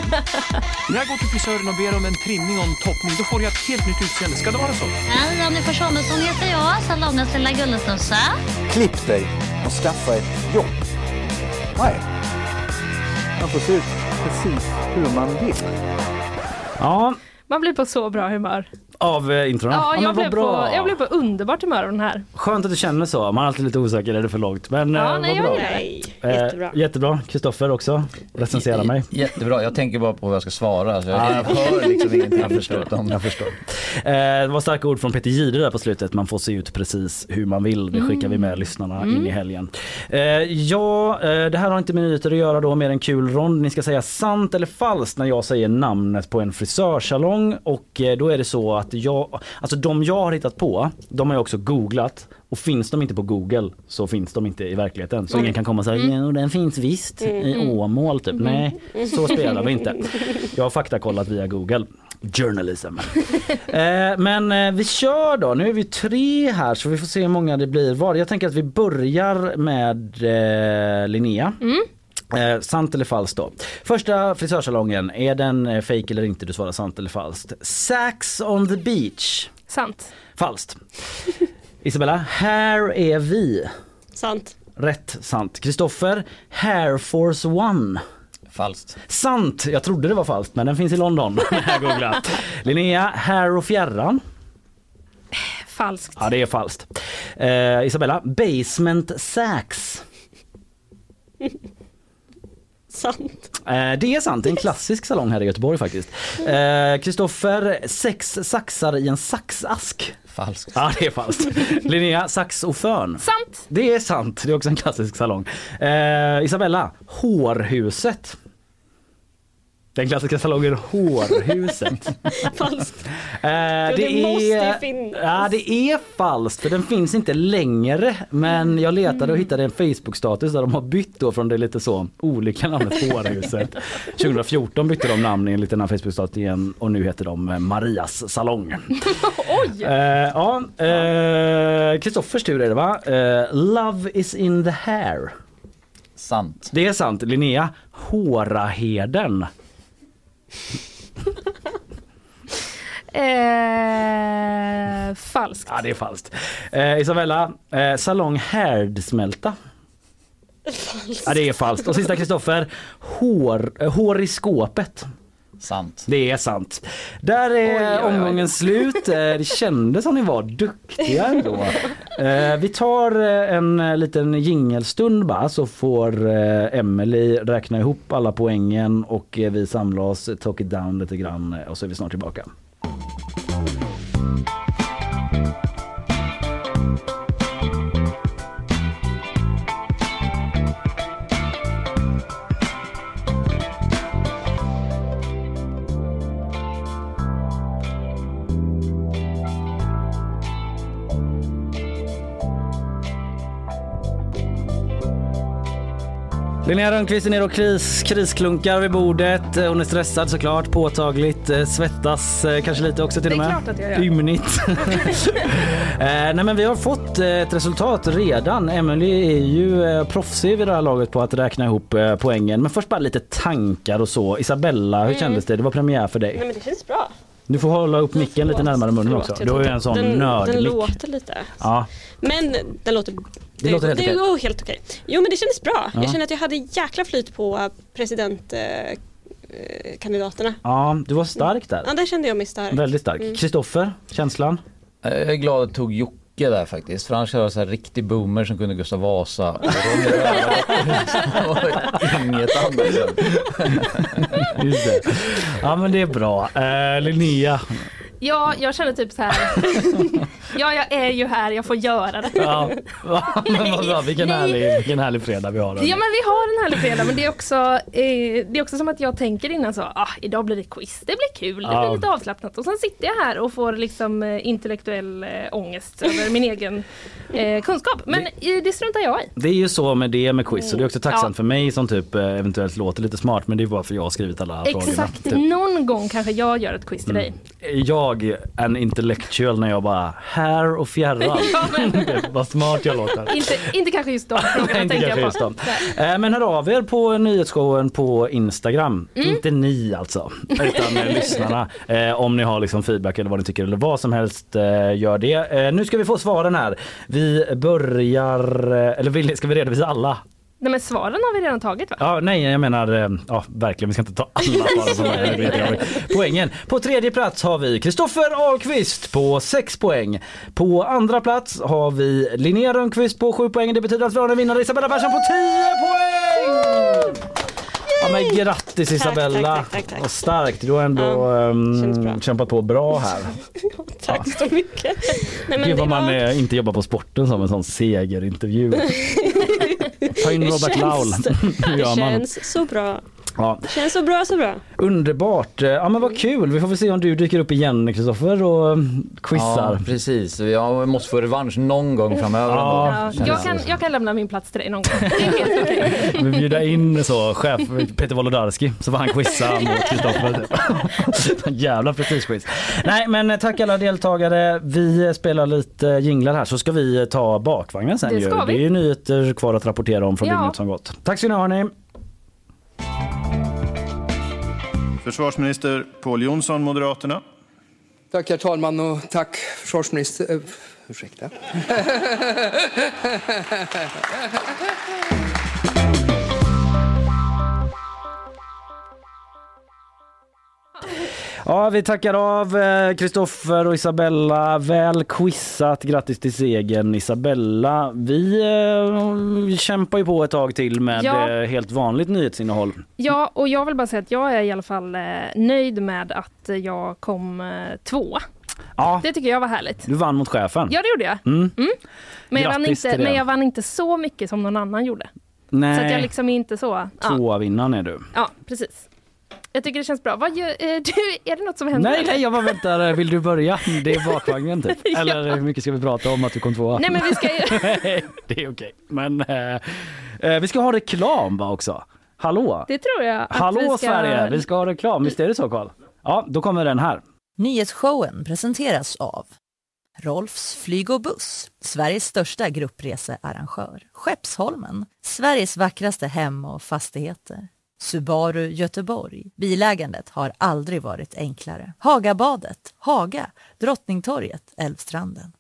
När jag går till frisören och ber om en trimning och en toppning, då får jag ett helt nytt utseende. Ska det vara så? Hej, Jennifer Samuelsson heter jag, salongens lilla gullestussa. Klipp dig och skaffa ett jobb. Nej. Man får se ut precis hur man vill. Ja, Man blir på så bra humör. av eh, introna. Ja, jag, blev bra. på, jag blev på underbart humör av den här. Skönt att du känner så. Man är alltid lite osäker, är det för långt? Men Ja, eh, nej, jag bra. gillar det. Jättebra. jättebra. Kristoffer också. Recensera mig. Jättebra, jag tänker bara på vad jag ska svara. Så jag, Ja. jag hör liksom ingenting. Jag förstår. Jag förstår. Eh, det var starka ord från Peter Jihde där på slutet. Man får se ut precis hur man vill. Det skickar vi med lyssnarna in i helgen. Eh, ja, eh, det här har inte med nyheter att göra då mer en kul rond. Ni ska säga sant eller falskt när jag säger namnet på en frisörsalong och eh, då är det så att jag, alltså de jag har hittat på, de har jag också googlat och finns de inte på google så finns de inte i verkligheten. Så Mm. ingen kan komma och säga Mm. den finns visst i Mm. Åmål typ. Nej, så spelar vi inte. Jag har faktakollat via google. Journalism. eh, men eh, vi kör då. Nu är vi tre här så vi får se hur många det blir var. Jag tänker att vi börjar med eh, Linnea. Eh, sant eller falskt då? Första frisörsalongen, är den eh, fake eller inte? Du svarar sant eller falskt. Sax on the beach. Sant. Falskt. Isabella, här är vi. Sant. Rätt, sant. Kristoffer, Hair Force One. Falskt. Sant! Jag trodde det var falskt men den finns i London. när jag googlade. Linnea, Hair och fjärran. Falskt. Ja det är falskt. Eh, Isabella, Basement Sax. Sant. Eh, det är sant, det är en klassisk salong här i Göteborg faktiskt. Eh, Kristoffer, sex saxar i en saxask. Falskt. Ja det är falskt. Linnea, sax och fön. Sant. Det är sant, det är också en klassisk salong. Eh, Isabella, Hårhuset. Den klassiska salongen Hårhuset. Falskt. Eh, Jo, det måste ju finnas. Ja, det är falskt för den finns inte längre. Men jag letade och Mm. hittade en Facebook-status där de har bytt då från det lite så olika namnet Hårhuset. 2014 bytte de namn enligt den här Facebook-status igen och nu heter de eh, Marias salong. Oj! Eh, ja, eh, Kristoffers tur är det va? Eh, love is in the hair. Sant. Det är sant. Linnea, Håraheden. Eh, falskt. falskt. Ja, det är falskt. Eh, Isabella, eh, salong härdsmälta. Ja, det är falskt. Och sista Kristoffer, hår, eh, hår i skåpet. Sant. Det är sant. Där är Oj, oj, oj. omgången slut. Eh, Det kändes som ni var duktiga ändå. Eh, Vi tar eh, en liten jingelstund bara så får Emily räkna ihop alla poängen och vi samlar oss, talk it down lite grann och så är vi snart tillbaka. Linnea Rönnqvist är nere och kris, krisklunkar vid bordet. Eh, Hon är stressad såklart, påtagligt. eh, Svettas eh, kanske lite också till Det är och med. klart att jag gör. Ymnigt. nej men vi har fått ett resultat redan. Emily är ju proffsig vid det här laget på att räkna ihop poängen. Men först bara lite tankar och så. Isabella, hur Mm. kändes det? Det var premiär för dig. Nej men det känns bra. Du får hålla upp micken lite närmare munnen Förlåt, också. jag Du har ju en sån den, Den nördmick. låter lite. Ja. Men den låter... Det låter helt det okej. går helt okej. Jo men det kändes bra. Ja. Jag känner att jag hade jäkla flyt på presidentkandidaterna. Eh, kandidaterna. ja, du var stark där. Ja, där kände jag mig stark. Väldigt stark. Mm. Kristoffer, känslan? Jag är glad att du tog Jocke där faktiskt. För annars var jag så här riktig boomer som kunde Gustav Vasa. Och var Inget annat. Just det. Ja men det är bra. Eh, Linnea. Ja, jag känner typ så här. Ja, jag är ju här, jag får göra det. Ja, men vad bra. Vilken, härlig, vilken härlig fredag vi har. Ja men vi har en härlig fredag men det är också, eh, det är också som att jag tänker innan så, ah, idag blir det quiz, det blir kul, det blir lite avslappnat och sen sitter jag här och får liksom eh, intellektuell eh, ångest över min egen eh, kunskap. Men eh, det struntar jag i. Det är ju så med det med quiz och det är också tacksamt Ja. för mig som typ eh, eventuellt låter lite smart men det är bara för jag har skrivit alla frågorna. Exakt, Typ. någon gång kanske jag gör ett quiz till dig. Jag, en intellectual när jag bara här och fjärran. Vad smart jag låter. Inte, inte kanske just de frågorna Inte tänker jag på. Eh, Men hör av er på nyhetsshowen på Instagram. Mm. Inte ni alltså, utan eh, lyssnarna. Eh, om ni har liksom feedback eller vad ni tycker eller vad som helst, eh, gör det. Eh, nu ska vi få svaren här. Vi börjar, eh, eller vill, ska vi redovisa alla? Nej men svaren har vi redan tagit va? Ja, nej, jag menar, eh, ja verkligen, vi ska inte ta alla svaren som är. Poängen. På tredje plats har vi Kristoffer Ahlqvist på 6 poäng. På andra plats har vi Linnea Rönnqvist på 7 poäng. Det betyder att vi har en vinnare Isabella Persson på 10 poäng! Ja men grattis Isabella! tack, tack, tack. Vad starkt, du har ändå bra. kämpat på bra här. Tack så mycket. Nej, men Gud vad man var- eh, inte jobbar på sporten som en sån segerintervju. Ta in Det Robert känns- Laul. Det gör man? känns så bra. Ja. Känns så bra, så bra. Underbart! Ja men vad kul! Vi får väl se om du dyker upp igen Kristoffer och mm, quizar. Ja, precis. Jag måste få revansch någon gång framöver. Ja. jag, kan, jag kan lämna min plats till dig någon gång. Vi bjuder in så chef Peter Wolodarski så får han quizza mot Kristoffer. Jävla prestigequiz. Nej men tack alla deltagare. Vi spelar lite jinglar här så ska vi ta bakvagnen sen Det ju. ska vi. Det är ju nyheter kvar att rapportera om från Ja. dygnet som gått. Tack ska ni ha hörni. Försvarsminister Pål Jonsson, Moderaterna. Tack herr talman och tack försvarsminister... Uh, ursäkta. Ja, vi tackar av eh, Kristoffer och Isabella. Väl quizat. Grattis till segern Isabella. Vi eh, kämpar ju på ett tag till med Ja. eh, helt vanligt nyhetsinnehåll. Ja, och jag vill bara säga att jag är i alla fall eh, nöjd med att jag kom eh, två. Ja, Det tycker jag var härligt. du vann mot chefen. Ja, det gjorde jag. Mm. Mm. Men, jag vann inte, men jag vann inte så mycket som någon annan gjorde. Nej, Så att jag liksom är inte så... Ja, tvåa vinnaren är du. ja precis. Jag tycker det känns bra. Vad gör, eh, du, är det något som händer? Nej, nej, jag bara väntar. Vill du börja? Det är bakvagnen typ. Ja. Eller hur mycket ska vi prata om att du kom tvåa? Nej, men vi ska ju... Det är okej. Men eh, eh, vi ska ha reklam va också? Hallå? Det tror jag att Hallå vi ska... Sverige, vi ska ha reklam. Visst är det så Karl? Ja, då kommer den här. Nyhetsshowen presenteras av Rolfs flyg och buss, Sveriges största gruppresearrangör. Skeppsholmen, Sveriges vackraste hem och fastigheter. Subaru Göteborg. Bilägandet har aldrig varit enklare. Hagabadet, Haga, Drottningtorget, Älvstranden.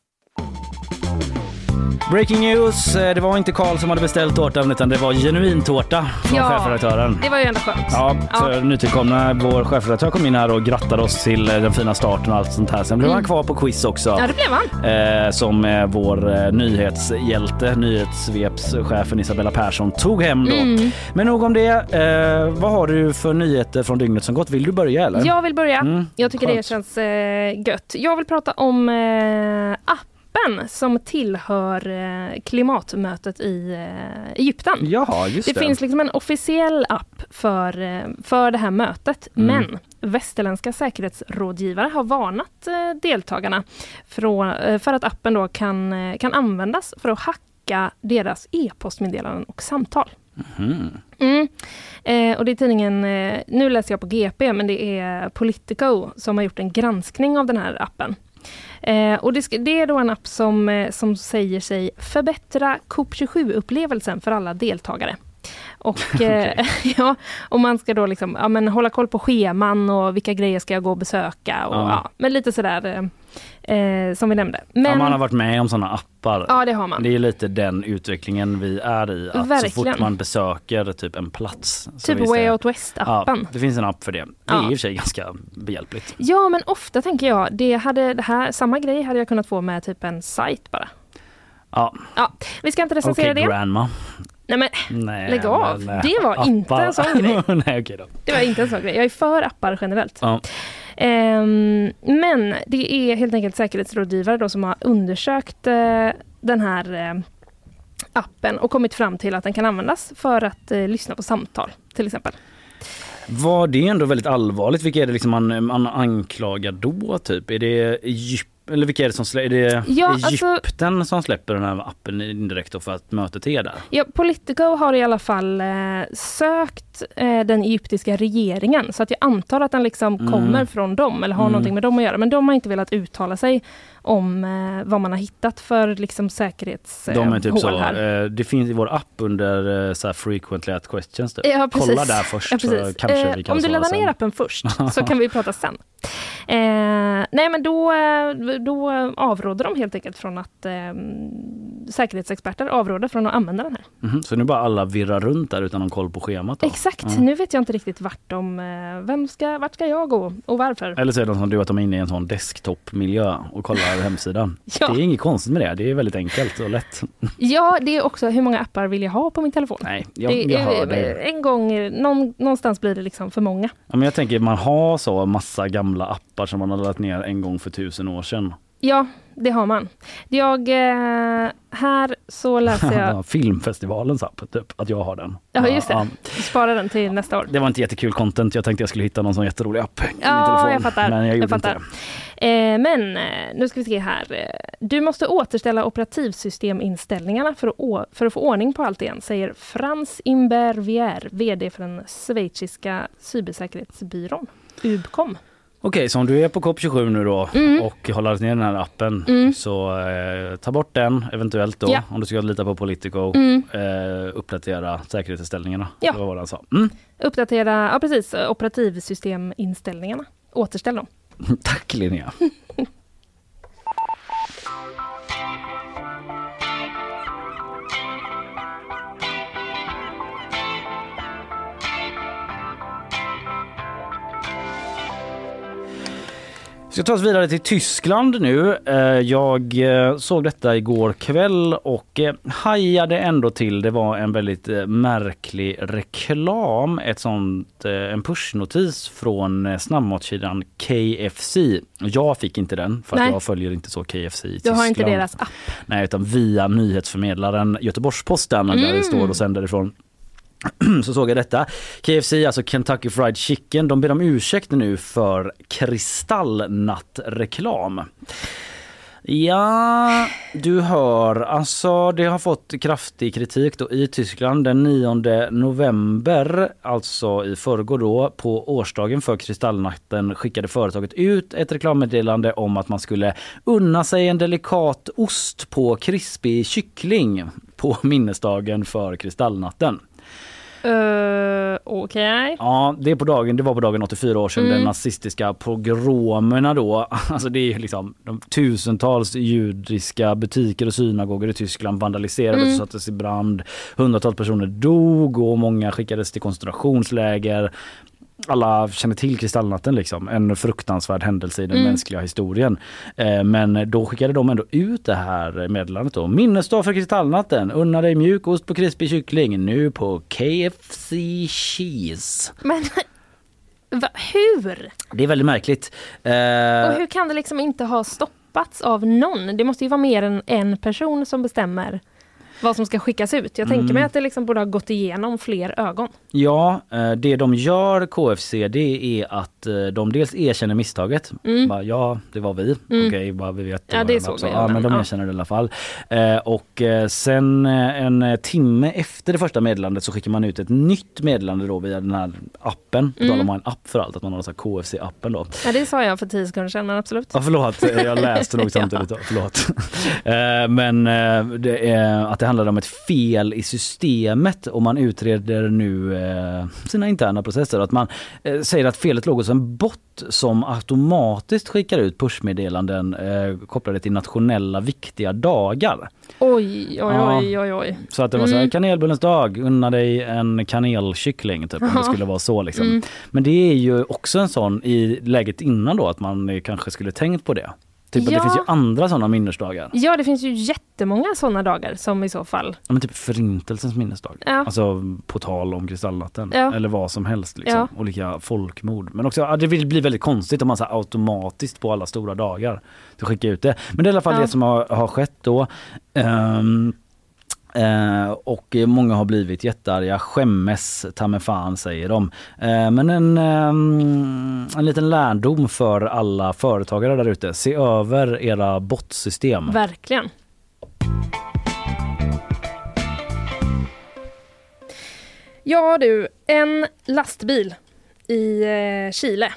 Breaking news. Eh, Det var inte Karl som hade beställt tårtan utan det var genuin tårta från Ja, chefredaktören. Det var ju ändå skönt. Ja, för nytillkomna. Vår chefredaktör kom in här och grattade oss till eh, den fina starten och allt sånt här. Sen blev Mm. han kvar på quiz också. Ja, det blev han. Eh, som eh, vår eh, nyhetshjälte, nyhetssvepschefen Isabella Persson tog hem då. Mm. Men nog om det. Eh, vad har du för nyheter från dygnet som gått? Vill du börja eller? Jag vill börja. Mm, Jag tycker det skönt. känns eh, gött. Jag vill prata om eh, appen som tillhör eh, klimatmötet i eh, Egypten. Jaha, just det, det. finns liksom en officiell app för, eh, för det här mötet. Mm. Men västerländska säkerhetsrådgivare har varnat deltagarna eh, för att appen då kan, kan användas för att hacka deras e-postmeddelanden och samtal. Mhm. Mm. Eh, och det är tidningen, eh, nu läser jag på GP, men det är Politico som har gjort en granskning av den här appen. Eh, och det, det är då en app som, eh, som säger sig förbättra COP27-upplevelsen för alla deltagare. Och, eh, ja, och man ska då liksom, ja, men hålla koll på scheman och vilka grejer ska jag gå och besöka. Och, Ja. ja. men lite sådär eh, eh, som vi nämnde. Men, Ja, man har varit med om sådana appar. Ja, det har man. Det är lite den utvecklingen vi är i. Att så Verkligen. fort man besöker typ en plats. så Typ Way det- Out West-appen. Ja, det finns en app för det. Det är Ja. i och för sig ganska behjälpligt. Ja, men ofta tänker jag, det hade det här, samma grej hade jag kunnat få med typ en sajt bara. Ja, Ja, vi ska inte recensera det. grandma. Nej men Nej, lägg av. men, eh, det var inte appar. en sån grej. Nej, okej då. Det var inte en sån grej. Jag är för appar generellt. Ja. Ehm, men det är helt enkelt säkerhetsrådgivare då som har undersökt eh, den här eh, appen och kommit fram till att den kan användas för att lyssna på samtal till exempel. Var det ändå väldigt allvarligt? Vilka är det liksom man, man anklagar då typ? Är det Egypten? Eller vilka är det som slä, är det Ja, alltså- Egypten som släpper den här appen indirekt för att mötet är där? Ja, Politico har i alla fall eh, sökt eh, den egyptiska regeringen så att jag antar att den liksom Mm. kommer från dem eller har Mm. någonting med dem att göra. Men de har inte velat uttala sig om eh, vad man har hittat för liksom, säkerhetshål De är typ så, här. eh, det finns i vår app under eh, så här frequently asked questions. Typ. Ja. Kolla där först Ja, så kanske Eh, vi kan Om du laddar ner appen först så kan vi prata sen. Eh, nej men då, eh, då avråder de helt enkelt från att eh, säkerhetsexperter avråder från att använda den här. Mhm, Så nu bara alla virrar runt där utan någon koll på schemat? Då? Exakt, Ja. nu vet jag inte riktigt vart de, eh, vem ska, vart ska jag gå och varför? Eller så är det som du att de är inne i en sån desktop-miljö och kollar hemsidan. Ja. Det är inget konstigt med det, det är väldigt enkelt och lätt. Ja, det är också hur många appar vill jag ha på min telefon? Nej, jag, det, jag hör det. En gång, någon, någonstans blir det liksom för många. Ja, men jag tänker man har så massa gamla appar som man har laddat ner en gång för tusen år sedan. Ja, det har man. Jag, eh, här så läser jag... Filmfestivalens app, typ, att jag har den. Ja, just det. Spara den till nästa år. det var inte jättekul content, jag tänkte jag skulle hitta någon sån jätterolig app i min Ja, telefon. jag fattar. Men jag gjorde fattar. inte det. Eh, men eh, nu ska vi se här. Du måste återställa operativsysteminställningarna för att, för att få ordning på allt igen, säger Frans Imbervier, VD för den schweiziska cybersäkerhetsbyrån Ubcom. Okej, så om du är på COP27 nu då Mm. och har laddat ner den här appen Mm. så eh, ta bort den eventuellt då Ja. om du ska lita på Politico. Mm. Eh, uppdatera säkerhetsinställningarna. Ja. Det var vad han sa. Mm. Uppdatera ja, precis, operativsysteminställningarna. Återställ dem. Tack Linnea. Vi ska ta oss vidare till Tyskland nu. Eh, Jag eh, såg detta igår kväll och eh, hajade ändå till. Det var en väldigt märklig reklam. Ett sånt, en pushnotis från snabbmatskedjan KFC. Jag fick inte den för jag följer inte så KFC i Du Tyskland. har inte deras app. Nej, utan via nyhetsförmedlaren Göteborgs-Posten där Mm. det står och sänder ifrån. Så såg jag detta. KFC, alltså Kentucky Fried Chicken, de ber om ursäkt nu för kristallnattreklam. Ja, du hör. Alltså det har fått kraftig kritik då i Tyskland den 9 november, alltså i förrgår då, på årsdagen för kristallnatten skickade företaget ut ett reklammeddelande om att man skulle unna sig en delikat ost på krispig kyckling på minnesdagen för kristallnatten. Uh, Okej. Ja, det, är på dagen, det var på dagen 84 år sedan Mm. de nazistiska pogromerna då. Alltså det är liksom de tusentals judiska butiker och synagogor i Tyskland vandaliserades Mm. och sattes i brand. Hundratals personer dog och många skickades till koncentrationsläger. Alla känner till Kristallnatten liksom, en fruktansvärd händelse i den Mm. mänskliga historien. Eh, men då skickade de ändå ut det här meddelandet då. Minnesdag för Kristallnatten, unna dig mjukost på krispig kyckling nu på KFC Cheese. Men va, hur? Det är väldigt märkligt. Eh, Och hur kan det liksom inte ha stoppats av någon? Det måste ju vara mer än en person som bestämmer vad som ska skickas ut. Jag tänker Mm. mig att det liksom borde ha gått igenom fler ögon. Ja, eh, det de gör KFC det är att eh, de dels erkänner misstaget. Mm. Bara, ja, det var vi. Mm. Okej, bara vi vet. Ja, det såg vi, Ja, men de ja. erkänner det i alla fall. Eh, Och eh, sen en timme efter det första meddelandet så skickar man ut ett nytt meddelande då via den här appen. På tal om Mm. att en app för allt, att man har KFC-appen då. Ja, det sa jag för tio sekunder sedan, absolut. Ja, förlåt, jag läste nog samtidigt. Förlåt. Eh, Men det är, att det handlar om ett fel i systemet och man utreder nu sina interna processer. Att man säger att felet låg hos en bot som automatiskt skickar ut pushmeddelanden eh, kopplade till nationella viktiga dagar. Oj, oj, Ja. oj, oj, oj. Så att det var så här, Mm. kanelbullens dag, unna dig en kanelkyckling typ, om det skulle vara så liksom. Mm. Men det är ju också en sån i läget innan då att man kanske skulle tänkt på det. Typ Ja. det finns ju andra sådana minnesdagar. Ja, det finns ju jättemånga sådana dagar som i så fall... Ja, men typ förintelsens minnesdag. Ja. Alltså på tal om kristallnatten. Ja. Eller vad som helst. Liksom. Ja. Olika folkmord. Men också, det vill bli väldigt konstigt om man så automatiskt på alla stora dagar ska skicka ut det. Men det är i alla fall det som har, har skett då. Ehm, Eh, och många har blivit jättearga. Skämmes ta fan säger de. Eh, men en, eh, en liten lärdom för alla företagare där ute. Se över era bottsystem. Verkligen. Ja du, en lastbil i eh, Chile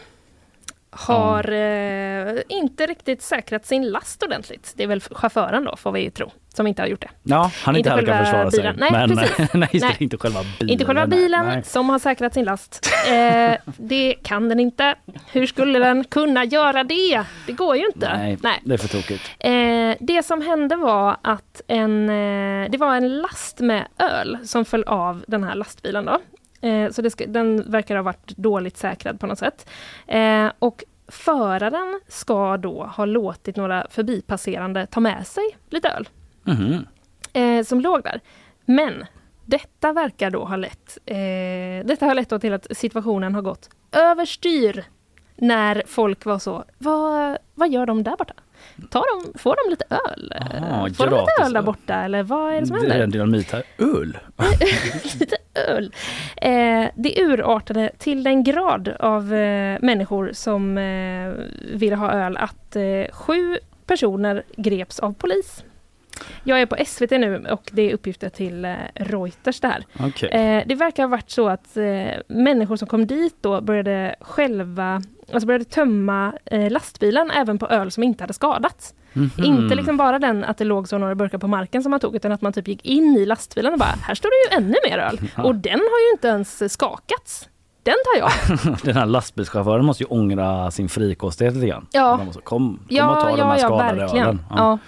har eh, inte riktigt säkrat sin last ordentligt. Det är väl chauffören då, får vi tro, som inte har gjort det. Ja, han inte heller kan själva försvara sig. bilen. Nej, men precis. nej, Nej. inte själva bilen. Inte själva bilen Nej. som har säkrat sin last. Eh, det kan den inte. Hur skulle den kunna göra det? Det går ju inte. Nej, Nej. det är för tokigt. Eh, det som hände var att en, eh, det var en last med öl som föll av den här lastbilen. Då. Eh, så ska, den verkar ha varit dåligt säkrad på något sätt. Eh, och föraren ska då ha låtit några förbipasserande ta med sig lite öl Mhm. eh, som låg där. Men detta verkar då ha lett, eh, detta har lett till att situationen har gått överstyr när folk var så, vad, vad gör de där borta? Tar de, får de lite öl? Aha, får de lite öl där borta eller vad är det som Det är händer? en dynamit här. Öl? lite öl. Eh, det urartade till den grad av eh, människor som eh, ville ha öl att eh, sju personer greps av polis. Jag är på SVT nu och det är uppgifter till eh, Reuters det här. Okej. Eh, det verkar ha varit så att människor som kom dit då började själva, alltså började tömma eh, lastbilen även på öl som inte hade skadats. Mhm. Inte liksom bara den att det låg så några burkar på marken som man tog utan att man typ gick in i lastbilen och bara, här står det ju ännu mer öl. Ja. Och den har ju inte ens skakats. Den tar jag. Den här lastbilschauffören måste ju ångra sin frikostighet lite grann. Ja. Man måste, kom, kom Ja, och ta den ja, här ja, verkligen. ölen. Ja.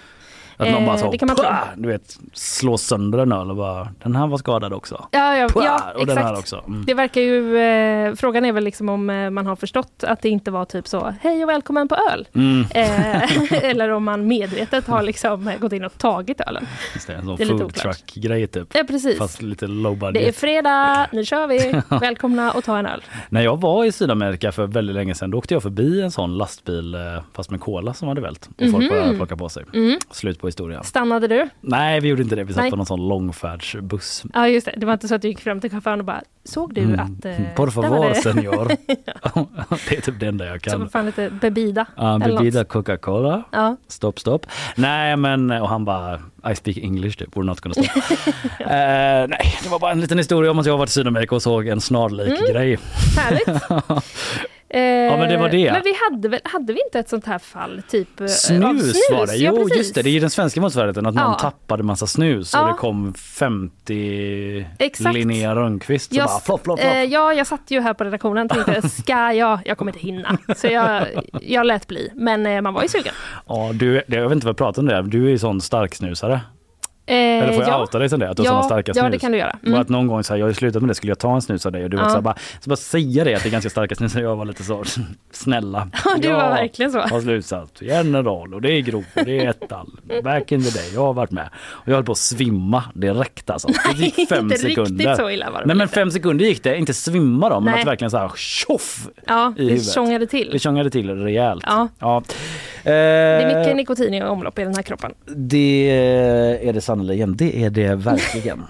Att någon bara Eh, så, det kan man tro. Du vet, slå sönder en öl och bara, den här var skadad också. Ja, ja, Pah! ja och den här exakt. också. Mm. Det verkar ju, eh, frågan är väl liksom om eh, man har förstått att det inte var typ så, hej och välkommen på öl. Mm. Eh, eller om man medvetet har liksom eh, gått in och tagit ölen. Just det, en sån Det är lite food oklart. truck grej typ. Ja, precis. Fast lite low budget. Det är fredag, nu kör vi, välkomna och ta en öl. När jag var i Sydamerika för väldigt länge sedan då åkte jag förbi en sån lastbil eh, fast med cola som hade vält. Och folk Mhm. började plocka på sig. Mm. Slut på historien. Stannade du? Nej vi gjorde inte det, vi satt Nej. på någon sån långfärdsbuss. Ja just det, det var inte så att du gick fram till chauffören och bara, såg du Mm. att... Eh, Por favor det- senor. det är typ det enda jag Så kan. fan lite bebida. Ja, bebida Coca-Cola. Ja. Stopp, stopp. Nej men, och han bara I speak English typ, we're not gonna stop. Eh, nej, det var bara en liten historia om att jag var i Sydamerika och såg en snarlik Mm. grej. Härligt. Eh, men det var det. Men vi hade väl, hade vi inte ett sånt här fall? Typ eh, av Snus, var det. Ja, Jo precis. just det, det är ju den svenska motsvarigheten att någon Ja. tappade massa snus och Ja. det kom 50 Exakt. Linnea Rönnqvist som Jag, bara flopp, flopp, flopp. eh, ja, jag satt ju här på redaktionen och tänkte, ska jag? Jag kommer inte hinna. Så jag, jag lät bli. Men eh, man var ju sugen. Ja, du, jag vet inte vad jag pratar om det, du är ju sån starksnusare. Eh, Eller får jag ja. outa dig som det? Att du har ja, såna starka snus? Ja, det kan du göra. Och Mm. att någon gång så här, jag har slutat med det, skulle jag ta en snus av dig? Och du var Ja. så här, bara, så bara säga det att det är ganska starka snus. Och jag var lite så snälla. Ja, du var verkligen så. har slutat. General och det är grov och det är ettal. Back in the day, jag har varit med. Och jag höll på att svimma direkt alltså. Det gick fem inte sekunder. riktigt så illa var det Nej men fem sekunder gick det, inte svimma då men Nej. att verkligen så här tjoff Ja, i det huvudet. tjongade till. Det tjongade till rejält. Ja. Ja. Det är Eh, mycket nikotin i omlopp i den här kroppen. det är det sannerligen. Det är det verkligen.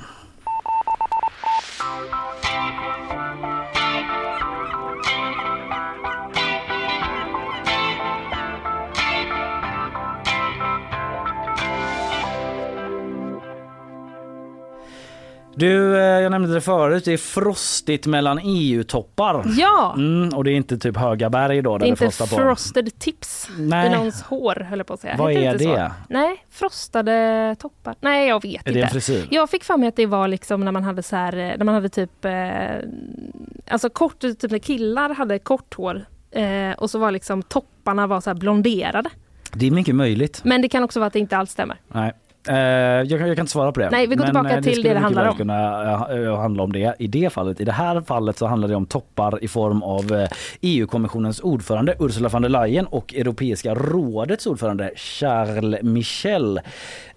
Du, eh, jag nämnde det förut, det är frostigt mellan EU-toppar. Ja! Mm, och det är inte typ höga berg då Det är det inte frostar på. frosted tips Nej. i någons hår höll jag på att säga. Vad är inte så? det? Nej, frostade toppar. Nej, jag vet Är inte. det en frisyr? Jag fick för mig att det var liksom när man hade så här, eh, när man hade typ, eh, alltså kort, typ när killar hade kort hår eh, och så var liksom topparna var så här blonderade. Det är mycket möjligt. Men det kan också vara att det inte alls stämmer. Nej. Eh, jag, kan- jag kan inte svara på det. Nej, vi går tillbaka eh, till det det handlar om. kunna eh, handla om det i det fallet. I det här fallet så handlar det om toppar i form av eh, EU-kommissionens ordförande Ursula von der Leyen och Europeiska rådets ordförande Charles Michel.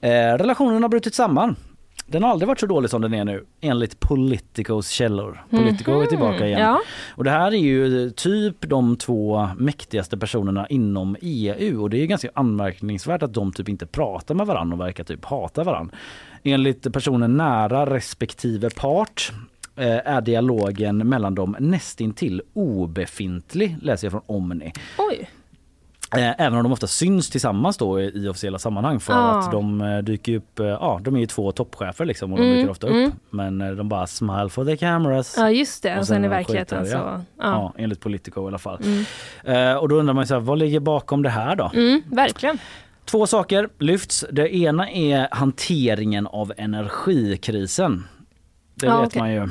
Eh, relationen har brutit samman. Den har aldrig varit så dålig som den är nu enligt Politicos källor. Politico är Mhm, tillbaka igen. ja. Och det här är ju typ de två mäktigaste personerna inom EU och det är ju ganska anmärkningsvärt att de typ inte pratar med varandra och verkar typ hata varandra. Enligt personen nära respektive part eh, är dialogen mellan dem nästintill obefintlig, läser jag från Omni. Oj! Eh, Även om de ofta syns tillsammans då i i officiella sammanhang för Ah. att de eh, dyker upp, eh, ja de är ju två toppchefer liksom och de Mm, dyker ofta upp. mm. Men eh, de bara smile for the cameras. Ja just det, och sen i de verkligheten skiter, så... ja. Ja. Ja, enligt Politico i alla fall. Mm. Eh, och då undrar man ju så här, vad ligger bakom det här då? Mm, verkligen. Två saker lyfts. Det ena är hanteringen av energikrisen. Det Ja, vet okej. man ju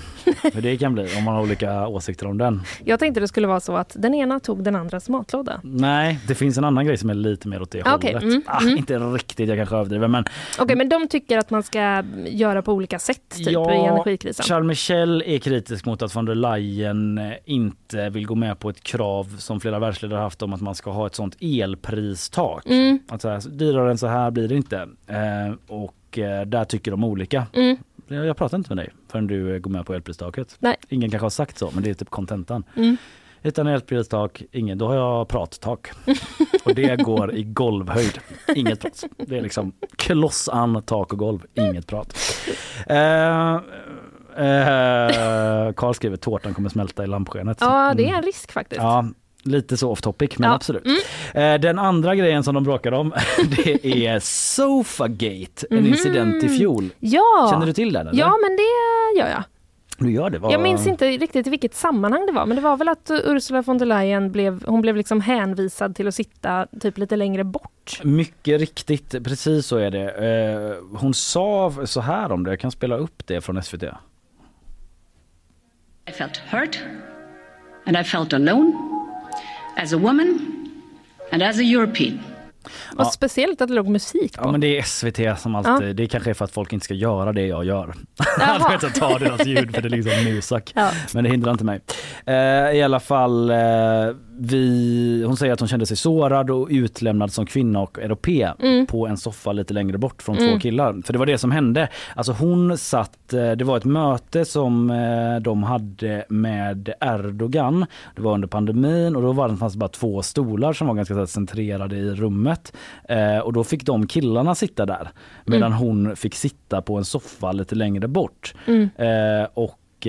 hur det kan bli om man har olika åsikter om den. Jag tänkte det skulle vara så att den ena tog den andras matlåda. Nej, det finns en annan grej som är lite mer åt det Okej, hållet. mm, ah, mm. Inte riktigt, jag kanske överdriver men Okej, men de tycker att man ska göra på olika sätt typ, i energikrisen. Charles Michel är kritisk mot att von der Leyen eh, inte vill gå med på ett krav som flera världsledare haft om att man ska ha ett sånt elpristak. Mm. Att så här, dyrare än så här blir det inte. Eh, och eh, där tycker de olika. Mm. Jag, pratar inte med dig förrän du eh, går med på elpristaket. Nej. Ingen kanske har sagt så men det är typ kontentan. Mm. Utan elpristak, ingen, då har jag prattak. och det går i golvhöjd. Inget prat. Det är liksom klossan, tak och golv, inget prat. Eh, eh, Karl skriver tårtan kommer smälta i lampskenet. Ja, det är Mm. en risk faktiskt. Ja, lite så off topic men Ja. absolut. Mm. Eh, Den andra grejen som de bråkar om det är Sofagate, en Mhm. incident i fjol. Ja. Känner du till den? Eller? Ja, men det gör jag. Du gör det? Vad- Jag minns inte riktigt i vilket sammanhang det var, men det var väl att Ursula von der Leyen blev, hon blev liksom hänvisad till att sitta typ lite längre bort. Mycket riktigt, precis så är det. Eh, Hon sa så här om det, jag kan spela upp det från SVT. I felt hurt and I felt alone as a woman and as a European. Och Ja. speciellt att det låg musik på. Ja men det är SVT som alltid, Ja. det kanske är för att folk inte ska göra det jag gör. Vet inte ta deras ljud för det är liksom musak. Ja. Men det hindrar inte mig. Eh, I alla fall, eh, vi, hon säger att hon kände sig sårad och utlämnad som kvinna och europé Mm. på en soffa lite längre bort från Mm. två killar. För det var det som hände. Alltså hon satt, eh, det var ett möte som eh, de hade med Erdogan. Det var under pandemin och då var det, fanns det bara två stolar som var ganska centrerade i rummet. Eh, och då fick de killarna sitta där medan Mm. hon fick sitta på en soffa lite längre bort. Mm. Och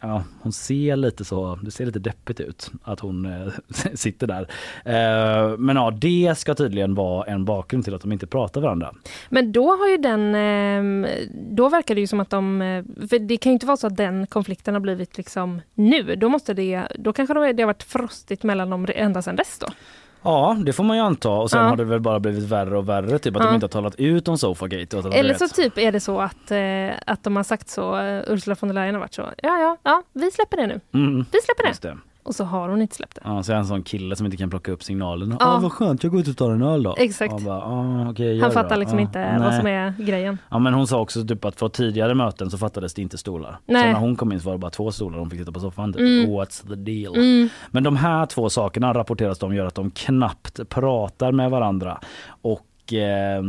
ja, hon ser lite så, det ser lite deppigt ut att hon eh, sitter där. Eh, men ja, det ska tydligen vara en bakgrund till att de inte pratar varandra. Men då har ju den, ehm, då verkar det ju som att de, eh, för det kan ju inte vara så att den konflikten har blivit liksom nu. Då måste det, då kanske det har varit frostigt mellan dem ända sedan dess då. Ja, det får man ju anta och sen Ja. har det väl bara blivit värre och värre, typ att Ja. de inte har talat ut om Sofagate. Och de Eller vet- så typ är det så att, eh, att de har sagt så, eh, Ursula von der Leyen har varit så, ja ja, ja vi släpper det nu. Mm, Vi släpper det. det. Och så har hon inte släppt det. Ja, så är jag en sån kille som inte kan plocka upp signalen. Ja, Ja. vad skönt, jag går ut och tar en öl då. Exakt. Och bara, ah, gör Han fattar då. liksom Ja, inte vad nej. som är grejen. Ja men hon sa också typ att för tidigare möten så fattades det inte stolar. Nej. Så när hon kom in så var det bara två stolar hon fick sitta på soffan. Typ. Mm. What's the deal? Mm. Men de här två sakerna rapporteras de gör att de knappt pratar med varandra. Och eh,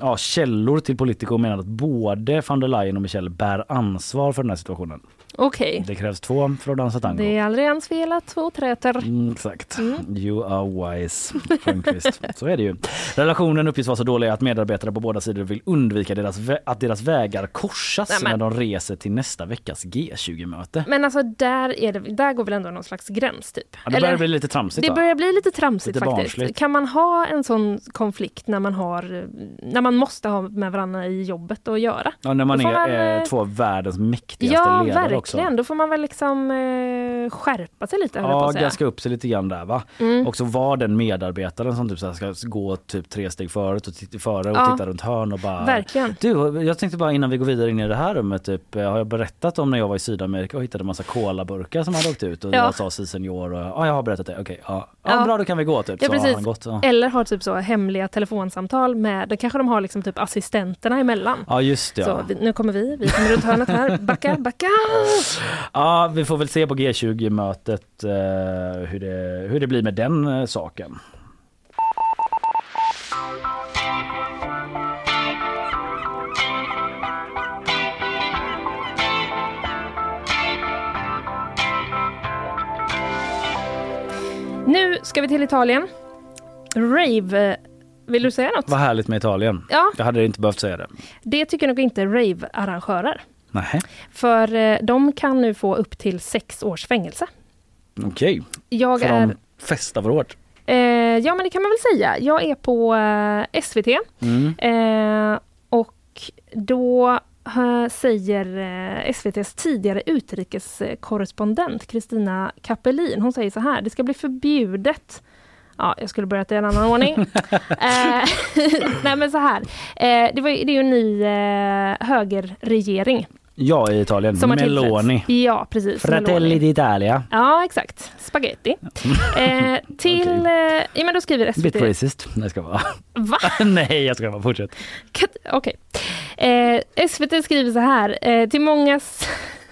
ja, källor till Politico menar att både van der Leyen och Michel bär ansvar för den här situationen. Okej. Det krävs två för att dansa tango. Det är aldrig ens fel att två träter. Mm, exakt. Mm. You are wise, Törnqvist. så är det ju. Relationen uppges vara så dålig att medarbetare på båda sidor vill undvika deras att deras vägar korsas Nej, när de reser till nästa veckas G20-möte. Men alltså där, är det, där går väl ändå någon slags gräns typ? Ja, det börjar bli lite tramsigt Det börjar bli lite tramsigt Lite faktiskt. barnsligt. Kan man ha en sån konflikt när man har när man måste ha med varandra i jobbet att göra? Ja, när man är man, eh, eh, två av världens mäktigaste Ja, ledare verkligen. Också. Då får man väl liksom eh, skärpa sig lite, Ja, gaska upp sig lite grann där va. Mm. Och så var den medarbetaren som typ så ska gå typ tre steg före och titta, före och Ja. titta runt hörn och bara Verkligen. Du, jag tänkte bara innan vi går vidare in i det här rummet, typ, eh, har jag berättat om när jag var i Sydamerika och hittade massa colaburkar som hade åkt ut och Ja. jag sa si senior och ja, jag har berättat det, okej, ja. ja. Bra då kan vi gå typ. Ja, har precis. han gått. Ja. Eller har typ så hemliga telefonsamtal med, då kanske de har liksom typ assistenterna emellan. ja just det. Så vi, nu kommer vi, vi kommer runt hörnet här, backa, backa! Ja, vi får väl se på G20-mötet eh, hur, det, hur det blir med den eh, saken. Nu ska vi till Italien. Rave, vill du säga något? Vad härligt med Italien. Ja. Jag hade inte behövt säga det. Det tycker nog inte rave-arrangörer. Nej, För eh, de kan nu få upp till sex års fängelse. okej. Jag För är... de festar för hårt. Eh, ja men det kan man väl säga. Jag är på eh, SVT Mm. eh, och då eh, säger eh, SVTs tidigare utrikeskorrespondent Kristina Kapelin, hon säger så här, det ska bli förbjudet Ja, jag skulle börjat i en annan ordning. nej men så här, det, var, ju- det är ju en ny högerregering Ja, i Italien. som Meloni. Ja, precis. Fratelli d'Italia. Ja, exakt. Spaghetti. Eh, till... Eh, ja, men då skriver SVT... Bit racist. Nej, ska vara. Va? Nej, jag ska bara fortsätta. Kat- Okej. Eh, SVT skriver så här. Eh, till mångas...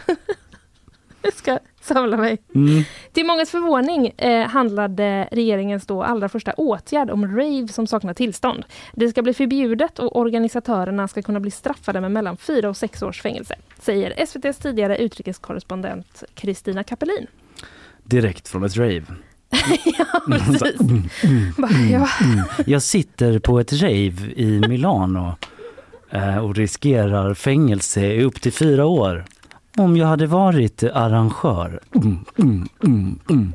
jag ska samla mig. Mm. Till mångas förvåning eh, handlade regeringens då allra första åtgärd om rave som saknar tillstånd. Det ska bli förbjudet och organisatörerna ska kunna bli straffade med mellan fyra och sex års fängelse, säger SVTs tidigare utrikeskorrespondent Kristina Kapelin. Direkt från ett rave. ja, precis. Bara, ja. Jag sitter på ett rave i Milano eh, och riskerar fängelse i upp till fyra år. Om jag hade varit arrangör. Mm, mm, mm, mm.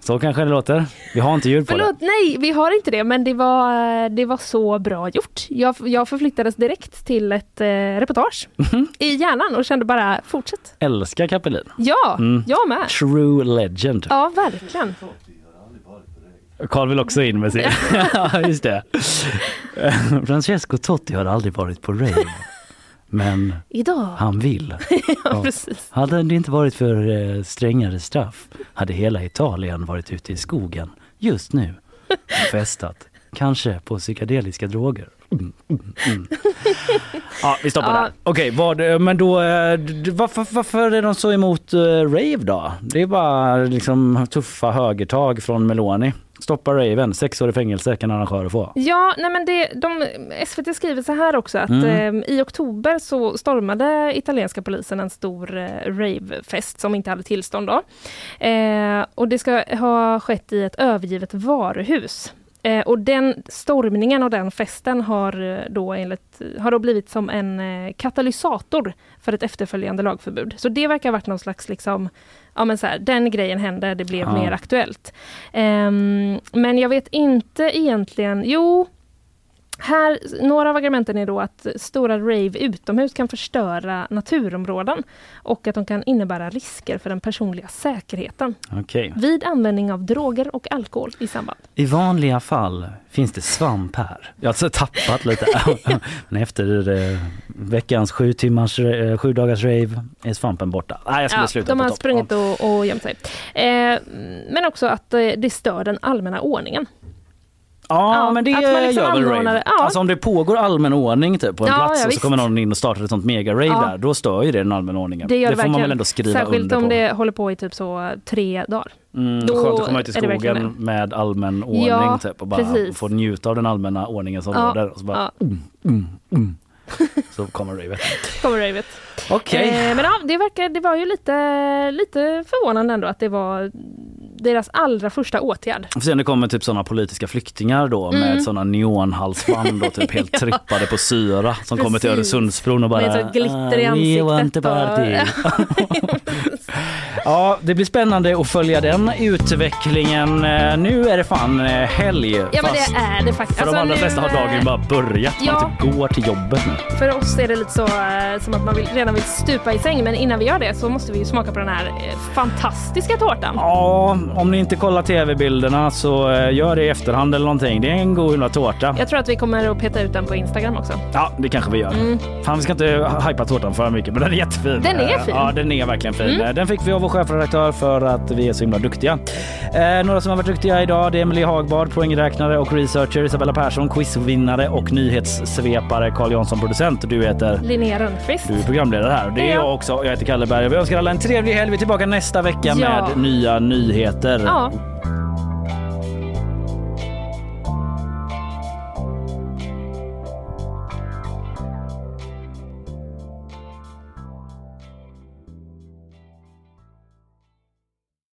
Så kanske det låter. Vi har inte ljud på det. Förlåt, nej, vi har inte det, men det var, det var så bra gjort. Jag, jag förflyttades direkt till ett eh, reportage Mhm. i hjärnan och kände bara fortsätt. Älskar Kapelin. Ja, Mm. jag med. True legend. Ja, verkligen. Carl vill också in med sin. ja, just det. Francesco Totti har aldrig varit på rave. Men Idag. han vill. ja, precis. Hade det inte varit för eh, strängare straff hade hela Italien varit ute i skogen just nu och festat. Kanske på psykedeliska droger. Mm, mm, mm. Ja, vi stoppar Ja. där. Okej, vad, men då, eh, varför, varför är de så emot eh, rave då? Det är bara liksom tuffa högertag från Meloni. Stoppa raven, sex år i fängelse kan arrangörer få. Ja, nej men det, de, SVT skriver så här också att Mm. eh, i oktober så stormade italienska polisen en stor eh, ravefest som inte hade tillstånd då. Eh, och det ska ha skett i ett övergivet varuhus. Eh, och den stormningen och den festen har eh, då, enligt, har då blivit som en eh, katalysator för ett efterföljande lagförbud. Så det verkar ha varit någon slags liksom, ja men så här, den grejen hände, det blev Ja. mer aktuellt. Ehm, men jag vet inte egentligen, jo, här, några av argumenten är då att stora rave utomhus kan förstöra naturområden och att de kan innebära risker för den personliga säkerheten Okej. vid användning av droger och alkohol i samband. I vanliga fall finns det svamp här. Jag har alltså tappat lite. Men efter eh, veckans sju, timmars, eh, sju dagars rave är svampen borta. Nej, jag skulle Ja, sluta de har sprungit och, och gömt sig. Eh, men också att eh, det stör den allmänna ordningen. Ja, Ja, men det att man liksom gör väl rave. det. Ja. Alltså om det pågår allmän ordning typ, på en Ja, plats och så kommer någon in och startar ett sånt mega-rave där, då stör ju det den allmänna ordningen. Det gör det, får man väl ändå skriva Särskilt under om på. det håller på i typ så tre dagar. Mm, Då skönt att komma ut i det skogen med allmän ordning typ, och bara precis. få njuta av den allmänna ordningen som Ja, råder. Och så bara, ja. mm, mm, mm. Så kommer ravet. Kommer ravet. Okej. Eh, men ja, det, verkar, det var ju lite, lite förvånande ändå att det var deras allra första åtgärd. Och sen det kommer typ sådana politiska flyktingar då Mm. med sådana neonhalsband och typ helt Ja. trippade på syra som kommer till Precis. Öresundsbron och bara Med glitter i "Ah, ansiktet Ja, det blir spännande att följa den utvecklingen. Eh, Nu är det fan eh, helg. Ja men det är det faktiskt. för de Alltså, allra nu, flesta har dagen bara börjat. ja. Man typ går till jobbet nu. För oss är det lite så eh, som att man vill, redan vill stupa i säng men innan vi gör det så måste vi ju smaka på den här fantastiska tårtan. Ja, om ni inte kollar tv-bilderna så eh, gör det i efterhand eller någonting. Det är en god jävla tårta. Jag tror att vi kommer att peta ut den på Instagram också. Ja, det kanske vi gör. Mm. Fan, vi ska inte hypa tårtan för mycket, men den är jättefin. Den är fin. Ja, den är verkligen fin. Mm. Den fick vi av vår chefredaktör för att vi är så himla duktiga. Eh, några som har varit duktiga idag, det är Emelie Hagbard, poängräknare och researcher, Isabella Persson, quizvinnare och nyhetssvepare, Carl Jansson, producent. Du heter? Linnea Rönnqvist. Du är programledare här. Det är Ja. jag också. Jag heter Kalle Berg. Vi önskar alla en trevlig helg. Vi är tillbaka nästa vecka Ja. med nya nyheter. Ja.